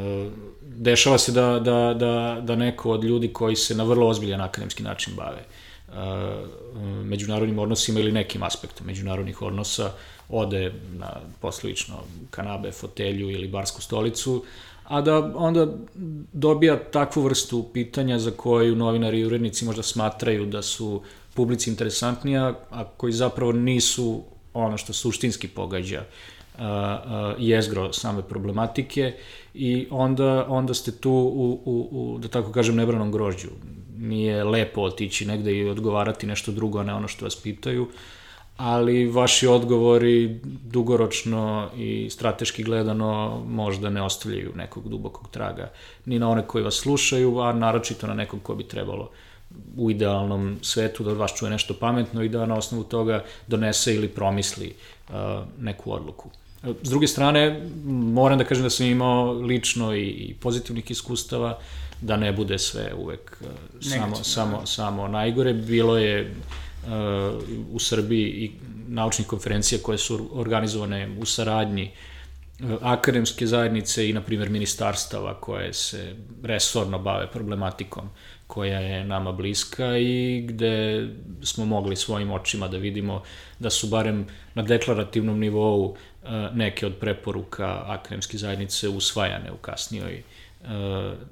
dešava se da, da, da, da neko od ljudi koji se na vrlo ozbiljan akademski način bave međunarodnim odnosima ili nekim aspektom međunarodnih odnosa ode na poslovično kanabe, fotelju ili barsku stolicu, a da onda dobija takvu vrstu pitanja za koju novinari i urednici možda smatraju da su publici interesantnija, a koji zapravo nisu ono što suštinski pogađa jezgro same problematike i onda, onda ste tu u, u, u, da tako kažem, nebranom grožđu nije lepo otići negde i odgovarati nešto drugo, a ne ono što vas pitaju, ali vaši odgovori dugoročno i strateški gledano možda ne ostavljaju nekog dubokog traga ni na one koji vas slušaju, a naročito na nekog ko bi trebalo u idealnom svetu da od vas čuje nešto pametno i da na osnovu toga donese ili promisli neku odluku. S druge strane, moram da kažem da sam imao lično i pozitivnih iskustava, da ne bude sve uvek uh, samo, samo, da. samo najgore. Bilo je uh, u Srbiji i naučnih konferencija koje su organizovane u saradnji uh, akademske zajednice i, na primjer, ministarstava koje se resorno bave problematikom koja je nama bliska i gde smo mogli svojim očima da vidimo da su barem na deklarativnom nivou e, neke od preporuka akademske zajednice usvajane u kasnijoj, e,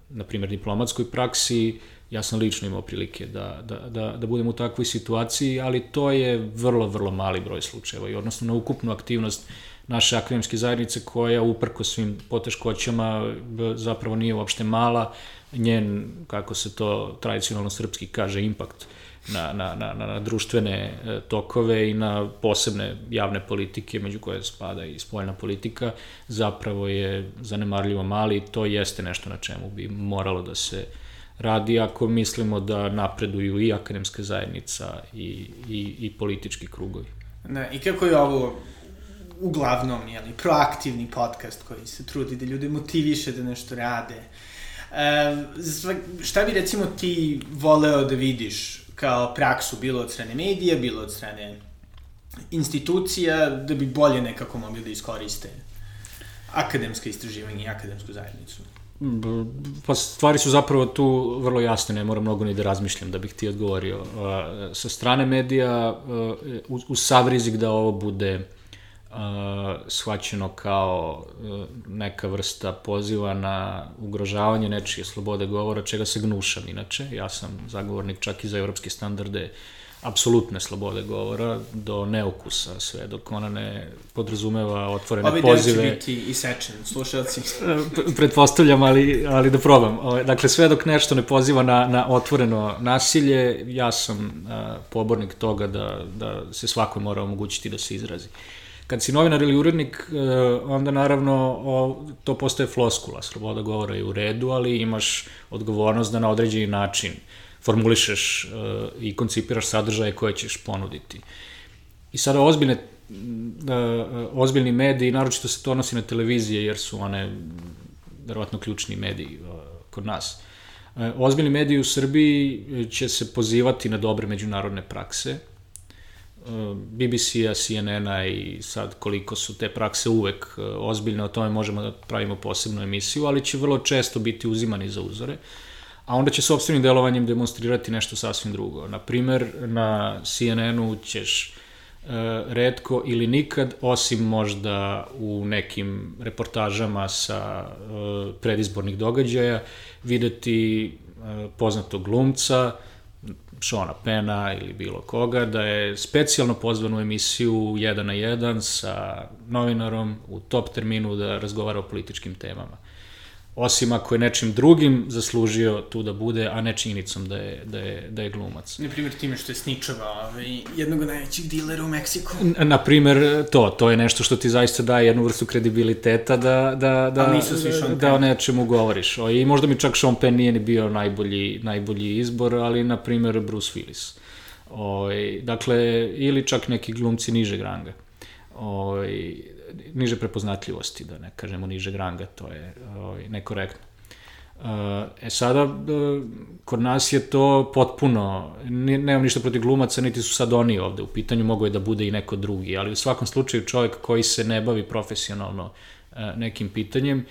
na primjer, diplomatskoj praksi. Ja sam lično imao prilike da, da, da, da budem u takvoj situaciji, ali to je vrlo, vrlo mali broj slučajeva i odnosno na ukupnu aktivnost naše akademske zajednice koja uprko svim poteškoćama zapravo nije uopšte mala, njen, kako se to tradicionalno srpski kaže, impakt na, na, na, na društvene e, tokove i na posebne javne politike, među koje spada i spoljna politika, zapravo je zanemarljivo mali i to jeste nešto na čemu bi moralo da se radi ako mislimo da napreduju i akademska zajednica i, i, i politički krugovi. Da, I kako je ovo uglavnom, jeli, proaktivni podcast koji se trudi da ljude motiviše da nešto rade, šta bi recimo ti voleo da vidiš kao praksu, bilo od strane medija, bilo od strane institucija, da bi bolje nekako mogli da iskoriste akademske istraživanje i akademsku zajednicu? Pa stvari su zapravo tu vrlo jasne, ne moram mnogo ni da razmišljam da bih ti odgovorio. Sa strane medija, uz sav rizik da ovo bude uh, shvaćeno kao uh, neka vrsta poziva na ugrožavanje nečije slobode govora, čega se gnušam inače. Ja sam zagovornik čak i za evropske standarde apsolutne slobode govora do neukusa sve, dok ona ne podrazumeva otvorene Ovi pozive. Ovi će biti isečen, slušalci. Pretpostavljam, ali, ali da probam. Dakle, sve dok nešto ne poziva na, na otvoreno nasilje, ja sam a, pobornik toga da, da se svako mora omogućiti da se izrazi. Uh, kad si novinar ili urednik, e, onda naravno to postaje floskula, sloboda govora je u redu, ali imaš odgovornost da na određeni način formulišeš uh, i koncipiraš sadržaje koje ćeš ponuditi. I sada ozbiljne uh, ozbiljni mediji, naročito se to odnosi na televizije, jer su one verovatno ključni mediji kod nas. Ozbiljni mediji u Srbiji će se pozivati na dobre međunarodne prakse, BBC-a, CNN-a i sad koliko su te prakse uvek e, ozbiljne, o tome možemo da pravimo posebnu emisiju, ali će vrlo često biti uzimani za uzore, a onda će sobstvenim delovanjem demonstrirati nešto sasvim drugo. Naprimer, na CNN-u ćeš e, redko ili nikad, osim možda u nekim reportažama sa e, predizbornih događaja, videti poznatog glumca, Šona Pena ili bilo koga, da je specijalno pozvan u emisiju 1 na 1 sa novinarom u top terminu da razgovara o političkim temama osim ako je nečim drugim zaslužio tu da bude, a ne činjenicom da je, da je, da je glumac. Na primjer time što je sničava ovaj, jednog od najvećih dilera u Meksiku. Na primjer to, to je nešto što ti zaista daje jednu vrstu kredibiliteta da, da, da, Sean da o nečemu govoriš. O, I možda mi čak Sean Penn nije ni bio najbolji, najbolji izbor, ali na primjer Bruce Willis. O, dakle, ili čak neki glumci nižeg ranga. O, niže prepoznatljivosti, da ne kažemo niže ranga, to je ovaj, nekorektno. E sada, kod nas je to potpuno, nemam ništa protiv glumaca, niti su sad oni ovde u pitanju, mogo je da bude i neko drugi, ali u svakom slučaju čovjek koji se ne bavi profesionalno e, nekim pitanjem,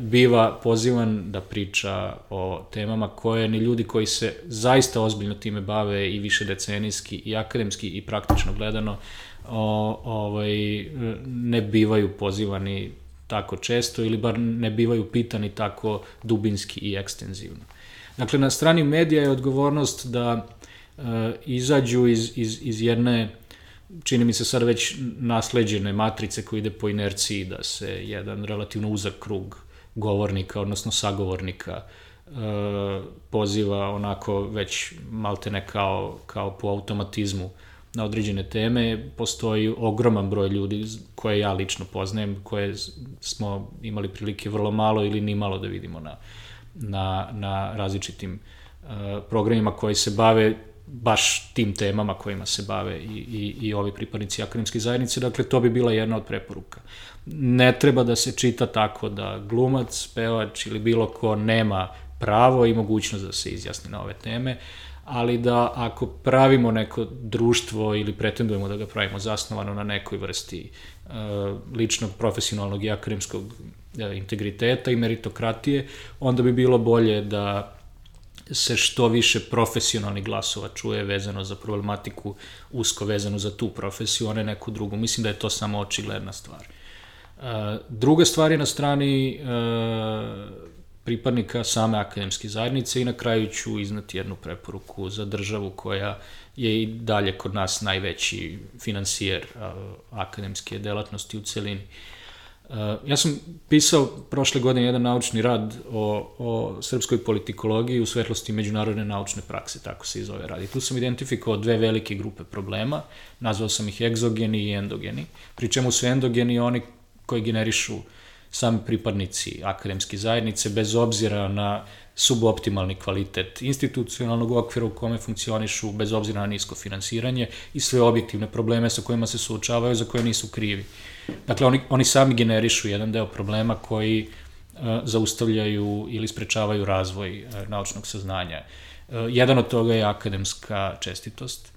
biva pozivan da priča o temama koje ni ljudi koji se zaista ozbiljno time bave i više decenijski i akademski i praktično gledano o, ovaj, ne bivaju pozivani tako često ili bar ne bivaju pitani tako dubinski i ekstenzivno. Dakle, na strani medija je odgovornost da e, izađu iz, iz, iz jedne čini mi se sad već nasleđene matrice koja ide po inerciji da se jedan relativno uzak krug govornika, odnosno sagovornika, e, poziva onako već maltene kao, kao po automatizmu na određene teme. Postoji ogroman broj ljudi koje ja lično poznajem, koje smo imali prilike vrlo malo ili ni malo da vidimo na, na, na različitim programima koji se bave baš tim temama kojima se bave i, i, i ovi pripadnici akademske zajednice, dakle to bi bila jedna od preporuka. Ne treba da se čita tako da glumac, pevač ili bilo ko nema pravo i mogućnost da se izjasni na ove teme, ali da ako pravimo neko društvo ili pretendujemo da ga pravimo zasnovano na nekoj vrsti uh, ličnog, profesionalnog i akademskog uh, integriteta i meritokratije, onda bi bilo bolje da se što više profesionalnih glasova čuje vezano za problematiku usko vezanu za tu profesiju, a ne neku drugu. Mislim da je to samo očigledna stvar. Uh, druga stvar je na strani uh, pripadnika same akademske zajednice i na kraju ću iznati jednu preporuku za državu koja je i dalje kod nas najveći finansijer akademske delatnosti u celini. Ja sam pisao prošle godine jedan naučni rad o, o srpskoj politikologiji u svetlosti međunarodne naučne prakse, tako se i zove rad. I tu sam identifikovao dve velike grupe problema, nazvao sam ih egzogeni i endogeni, pri čemu su endogeni oni koji generišu uh, sami pripadnici akademske zajednice, bez obzira na suboptimalni kvalitet institucionalnog okvira u kome funkcionišu, bez obzira na nisko finansiranje i sve objektivne probleme sa kojima se suočavaju, za koje nisu krivi. Dakle, oni, oni sami generišu jedan deo problema koji uh, zaustavljaju ili sprečavaju razvoj uh, naučnog saznanja. Uh, jedan od toga je akademska čestitost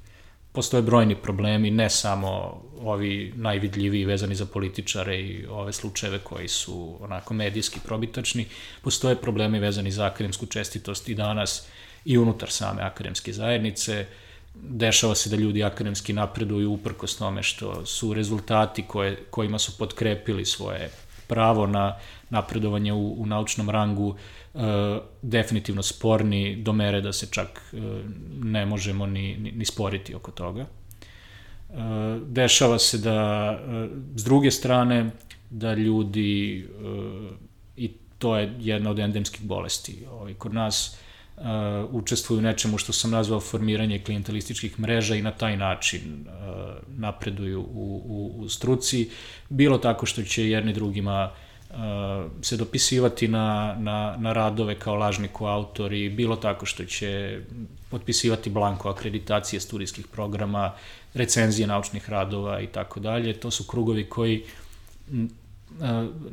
postoje brojni problemi, ne samo ovi najvidljiviji vezani za političare i ove slučajeve koji su onako medijski probitačni, postoje problemi vezani za akademsku čestitost i danas i unutar same akademske zajednice. Dešava se da ljudi akademski napreduju uprkos tome što su rezultati koje, kojima su podkrepili svoje pravo na napredovanje u, u naučnom rangu e, definitivno sporni do mere da se čak e, ne možemo ni, ni, sporiti oko toga. E, dešava se da s druge strane da ljudi i to je jedna od endemskih bolesti ovaj, kod nas učestvuju u nečemu što sam nazvao formiranje klijentelističkih mreža i na taj način napreduju u, u, u struci, bilo tako što će jedni drugima uh, se dopisivati na, na, na radove kao lažni koautori, bilo tako što će potpisivati blanko akreditacije studijskih programa, recenzije naučnih radova i tako dalje. To su krugovi koji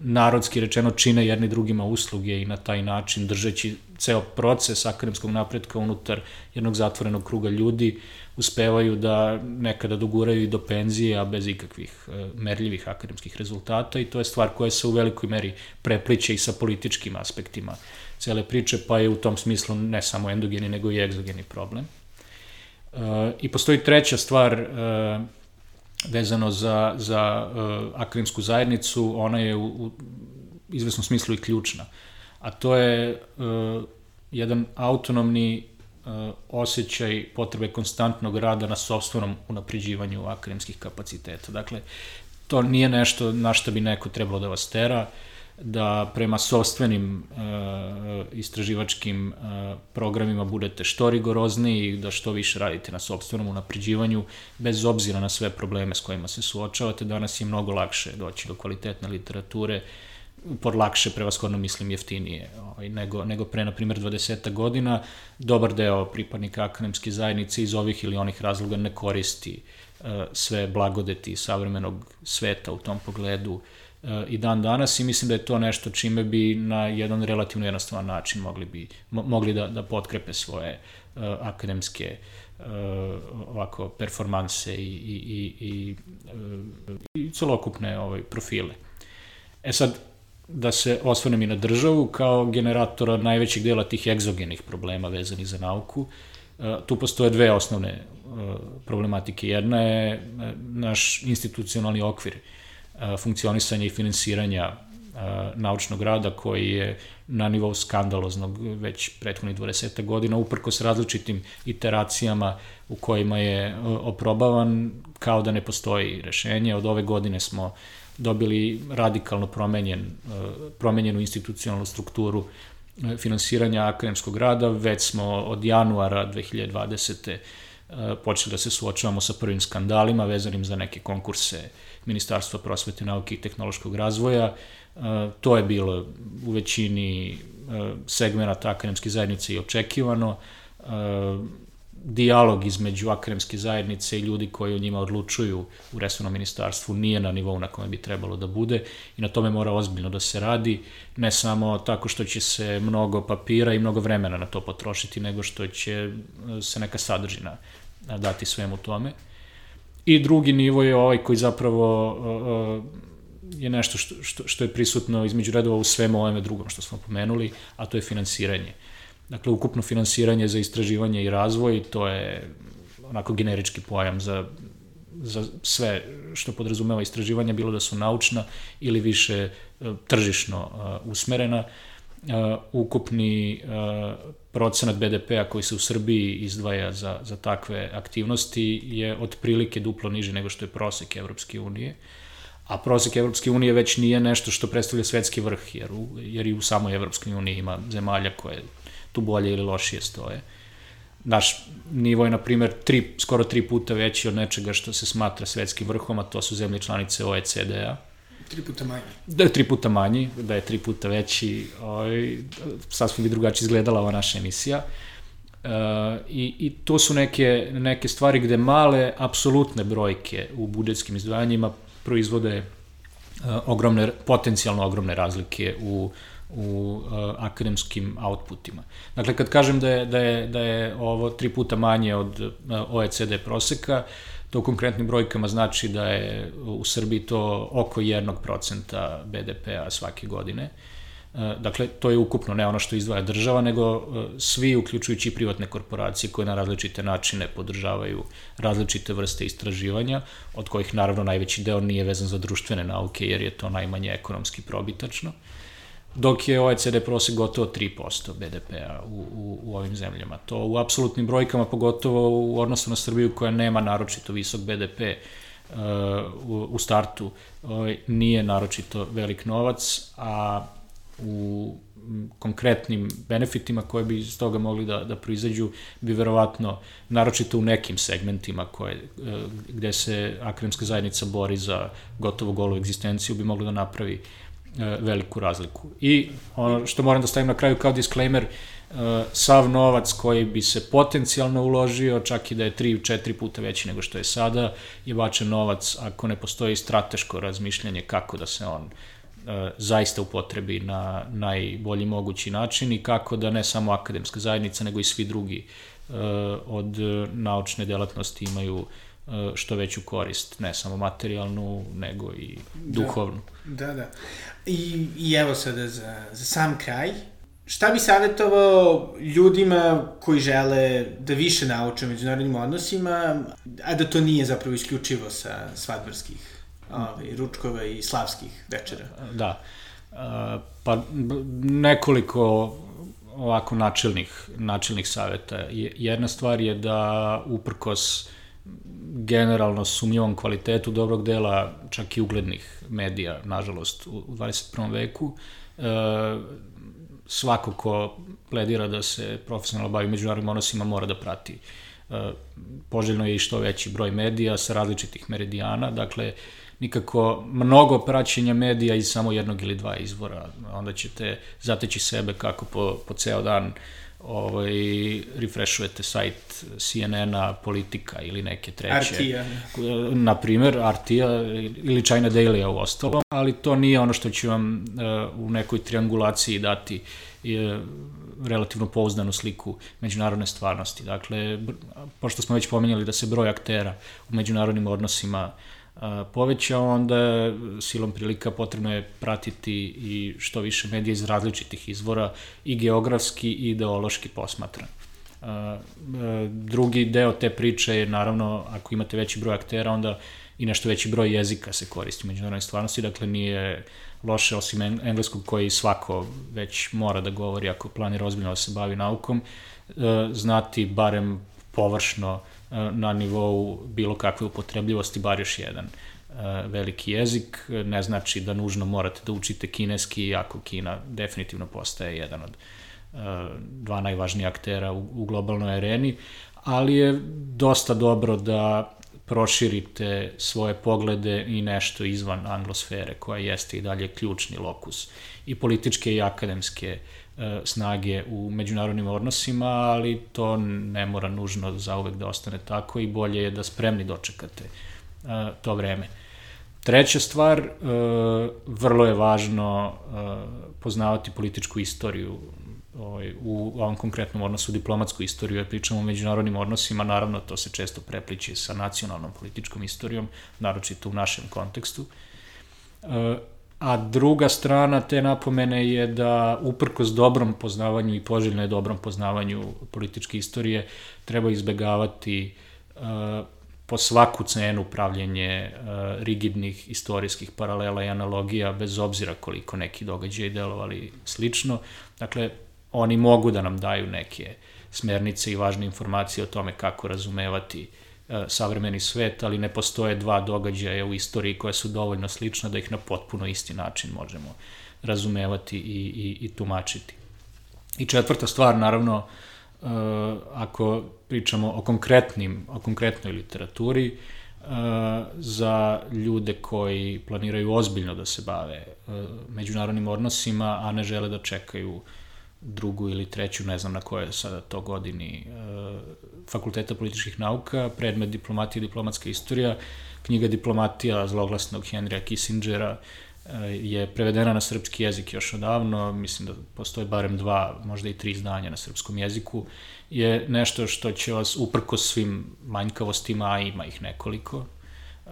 narodski rečeno čine jedni drugima usluge i na taj način držeći ceo proces akademskog napretka unutar jednog zatvorenog kruga ljudi uspevaju da nekada doguraju i do penzije, a bez ikakvih e, merljivih akademskih rezultata i to je stvar koja se u velikoj meri prepliče i sa političkim aspektima cele priče, pa je u tom smislu ne samo endogeni, nego i egzogeni problem. E, I postoji treća stvar e, vezano za, za akademsku zajednicu, ona je u, u izvesnom smislu i ključna, a to je jedan autonomni osjećaj potrebe konstantnog rada na sobstvenom unapređivanju akademskih kapaciteta. Dakle, to nije nešto na što bi neko trebalo da vas tera, da prema sobstvenim uh, istraživačkim uh, programima budete što rigorozniji i da što više radite na sobstvenom unapređivanju, bez obzira na sve probleme s kojima se suočavate. Danas je mnogo lakše doći do kvalitetne literature, uh, por lakše, prevaskodno mislim jeftinije ovaj, nego, nego pre, na primjer, 20 godina. Dobar deo pripadnika akademske zajednice iz ovih ili onih razloga ne koristi uh, sve blagodeti savremenog sveta u tom pogledu uh, i dan danas i mislim da je to nešto čime bi na jedan relativno jednostavan način mogli, bi, mo, mogli da, da potkrepe svoje uh, akademske uh, ovako performanse i, i, i, i, i celokupne ovaj, profile. E sad, da se osvrnem i na državu kao generatora najvećeg dela tih egzogenih problema vezanih za nauku. E, tu postoje dve osnovne e, problematike. Jedna je e, naš institucionalni okvir funkcionisanja i finansiranja naučnog rada koji je na nivou skandaloznog već prethodnih 20 godina, uprkos različitim iteracijama u kojima je oprobavan kao da ne postoji rešenje. Od ove godine smo dobili radikalno promenjen, e, promenjenu institucionalnu strukturu e, finansiranja akademskog rada. Već smo od januara 2020. počeli da se suočavamo sa prvim skandalima vezanim za neke konkurse Ministarstva prosvete, nauke i tehnološkog razvoja. To je bilo u većini segmenta akademske zajednice i očekivano dijalog između akademske zajednice i ljudi koji o njima odlučuju u resornom ministarstvu nije na nivou na kojem bi trebalo da bude i na tome mora ozbiljno da se radi, ne samo tako što će se mnogo papira i mnogo vremena na to potrošiti, nego što će e, se neka sadržina dati svemu tome. I drugi nivo je ovaj koji zapravo e, e, je nešto što, što, što je prisutno između redova u svemu ovome drugom što smo pomenuli, a to je finansiranje. Dakle, ukupno finansiranje za istraživanje i razvoj, to je onako generički pojam za, za sve što podrazumeva istraživanje, bilo da su naučna ili više e, tržišno uh, usmerena. Uh, ukupni procenat BDP-a koji se u Srbiji izdvaja za, za takve aktivnosti je otprilike duplo niži nego što je prosek Evropske unije. A prosek Evropske unije već nije nešto što predstavlja svetski vrh, jer, u, jer i u samoj Evropskoj uniji ima zemalja koje tu bolje ili lošije stoje. Naš nivo je, na primer, tri, skoro tri puta veći od nečega što se smatra svetskim vrhom, a to su zemlje članice OECD-a. Tri puta manji. Da je tri puta manji, da je tri puta veći, oj, sasvim bi drugačije izgledala ova naša emisija. Uh, i, I to su neke, neke stvari gde male, apsolutne brojke u budžetskim izdvajanjima proizvode uh, ogromne, potencijalno ogromne razlike u u uh, akademskim outputima. Dakle, kad kažem da je, da je, da je ovo tri puta manje od uh, OECD proseka, to konkretnim brojkama znači da je u Srbiji to oko 1% BDP-a svake godine. Uh, dakle, to je ukupno ne ono što izdvaja država, nego uh, svi, uključujući privatne korporacije koje na različite načine podržavaju različite vrste istraživanja, od kojih naravno najveći deo nije vezan za društvene nauke, jer je to najmanje ekonomski probitačno. Uh, dok je OECD prosek gotovo 3% BDP-a u, u, u ovim zemljama. To u apsolutnim brojkama, pogotovo u odnosu na Srbiju koja nema naročito visok BDP uh, u, u startu, uh, nije naročito velik novac, a u konkretnim benefitima koje bi iz toga mogli da, da proizađu bi verovatno, naročito u nekim segmentima koje, uh, gde se akademska zajednica bori za gotovo golu egzistenciju, bi mogli da napravi uh, E, veliku razliku. I ono što moram da stavim na kraju kao disclaimer, e, sav novac koji bi se potencijalno uložio, čak i da je 3-4 puta veći nego što je sada, je bačen novac ako ne postoji strateško razmišljanje kako da se on e, zaista upotrebi na najbolji mogući način i kako da ne samo akademska zajednica, nego i svi drugi od naučne delatnosti imaju što veću korist, ne samo materijalnu, nego i da. duhovnu. Da, da. da. I, i evo sada za, za sam kraj, šta bi savjetovao ljudima koji žele da više nauče o međunarodnim odnosima, a da to nije zapravo isključivo sa svadbarskih ovaj, ručkova i slavskih večera? Da. Pa nekoliko ovako načelnih, načelnih saveta. Jedna stvar je da uprkos generalno sumnjivom kvalitetu dobrog dela čak i uglednih medija, nažalost, u 21. veku. E, svako ko pledira da se profesionalno bavi međunarodnim odnosima mora da prati. E, poželjno je i što veći broj medija sa različitih meridijana, dakle, nikako mnogo praćenja medija iz samo jednog ili dva izvora, onda ćete zateći sebe kako po, po ceo dan uh, ovaj, refreshujete sajt CNN-a, Politika ili neke treće. Artija. Na primer, Artija ili China Daily-a u ostalom, ali to nije ono što će vam uh, u nekoj triangulaciji dati je relativno pouzdanu sliku međunarodne stvarnosti. Dakle, pošto smo već pomenjali da se broj aktera u međunarodnim odnosima uh, povećao, onda silom prilika potrebno je pratiti i što više medija iz različitih izvora i geografski i ideološki posmatran. Drugi deo te priče je naravno ako imate veći broj aktera onda i nešto veći broj jezika se koristi u međunarodnoj stvarnosti, dakle nije loše osim engleskog koji svako već mora da govori ako planira ozbiljno da se bavi naukom, znati barem površno uh, na nivou bilo kakve upotrebljivosti, bar još jedan e, veliki jezik. Ne znači da nužno morate da učite kineski, ako Kina definitivno postaje jedan od e, dva najvažnija aktera u, globalnoj areni, ali je dosta dobro da proširite svoje poglede i nešto izvan anglosfere, koja jeste i dalje ključni lokus i političke i akademske snage u međunarodnim odnosima, ali to ne mora nužno zauvek da ostane tako i bolje je da spremni dočekate e, to vreme. Treća stvar, e, vrlo je važno poznavati političku istoriju ovaj, u ovom konkretnom odnosu diplomatsku istoriju, jer pričamo o međunarodnim odnosima, naravno to se često prepliče sa nacionalnom političkom istorijom, naročito u našem kontekstu. A druga strana te napomene je da uprkos dobrom poznavanju i poželjno je dobrom poznavanju političke istorije treba izbegavati e, po svaku cenu pravljenje uh, rigidnih istorijskih paralela i analogija, bez obzira koliko neki događaji delovali slično. Dakle, oni mogu da nam daju neke smernice i važne informacije o tome kako razumevati e, savremeni svet, ali ne postoje dva događaja u istoriji koja su dovoljno slična da ih na potpuno isti način možemo razumevati i, i, i tumačiti. I četvrta stvar, naravno, e, ako pričamo o konkretnim, o konkretnoj literaturi, e, za ljude koji planiraju ozbiljno da se bave međunarodnim odnosima, a ne žele da čekaju drugu ili treću, ne znam na kojoj sada to godini, e, Fakulteta političkih nauka, predmet diplomatija i diplomatska istorija, knjiga Diplomatija zloglasnog Henrya Kissingera e, je prevedena na srpski jezik još odavno, mislim da postoje barem dva, možda i tri izdanja na srpskom jeziku, je nešto što će vas, uprko svim manjkavostima, a ima ih nekoliko, e,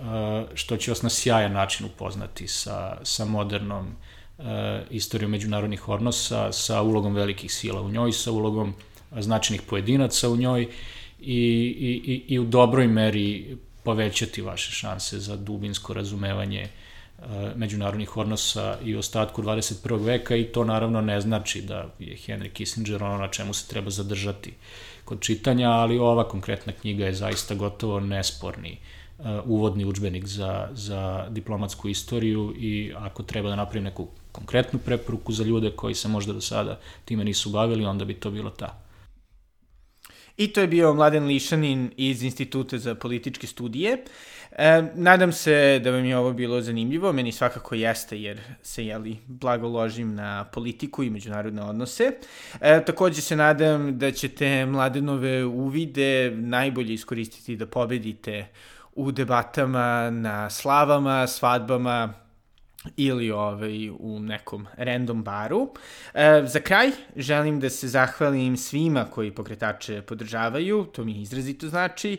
što će vas na sjajan način upoznati sa, sa modernom E, istoriju međunarodnih odnosa sa ulogom velikih sila u njoj, sa ulogom značajnih pojedinaca u njoj i, i, i, u dobroj meri povećati vaše šanse za dubinsko razumevanje e, međunarodnih odnosa i ostatku 21. veka i to naravno ne znači da je Henry Kissinger ono na čemu se treba zadržati kod čitanja, ali ova konkretna knjiga je zaista gotovo nesporni Uh, uvodni učbenik za, za diplomatsku istoriju i ako treba da napravim neku konkretnu preporuku za ljude koji se možda do sada time nisu bavili, onda bi to bilo ta. I to je bio Mladen Lišanin iz Instituta za političke studije. E, nadam se da vam je ovo bilo zanimljivo, meni svakako jeste jer se jeli blago ložim na politiku i međunarodne odnose. E, takođe se nadam da ćete Mladenove uvide najbolje iskoristiti da pobedite u debatama na slavama, svadbama ili ovaj, u nekom random baru. E, za kraj želim da se zahvalim svima koji pokretače podržavaju, to mi izrazito znači,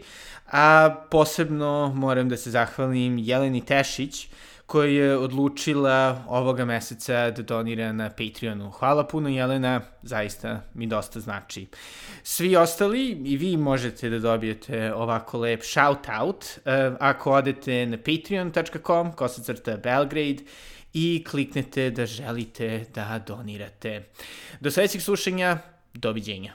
a posebno moram da se zahvalim Jeleni Tešić, koja je odlučila ovoga meseca da donira na Patreonu. Hvala puno Jelena, zaista mi dosta znači. Svi ostali i vi možete da dobijete ovako lep shout-out uh, ako odete na patreon.com, kosacrta Belgrade, i kliknete da želite da donirate. Do sledećeg slušanja, doviđenja.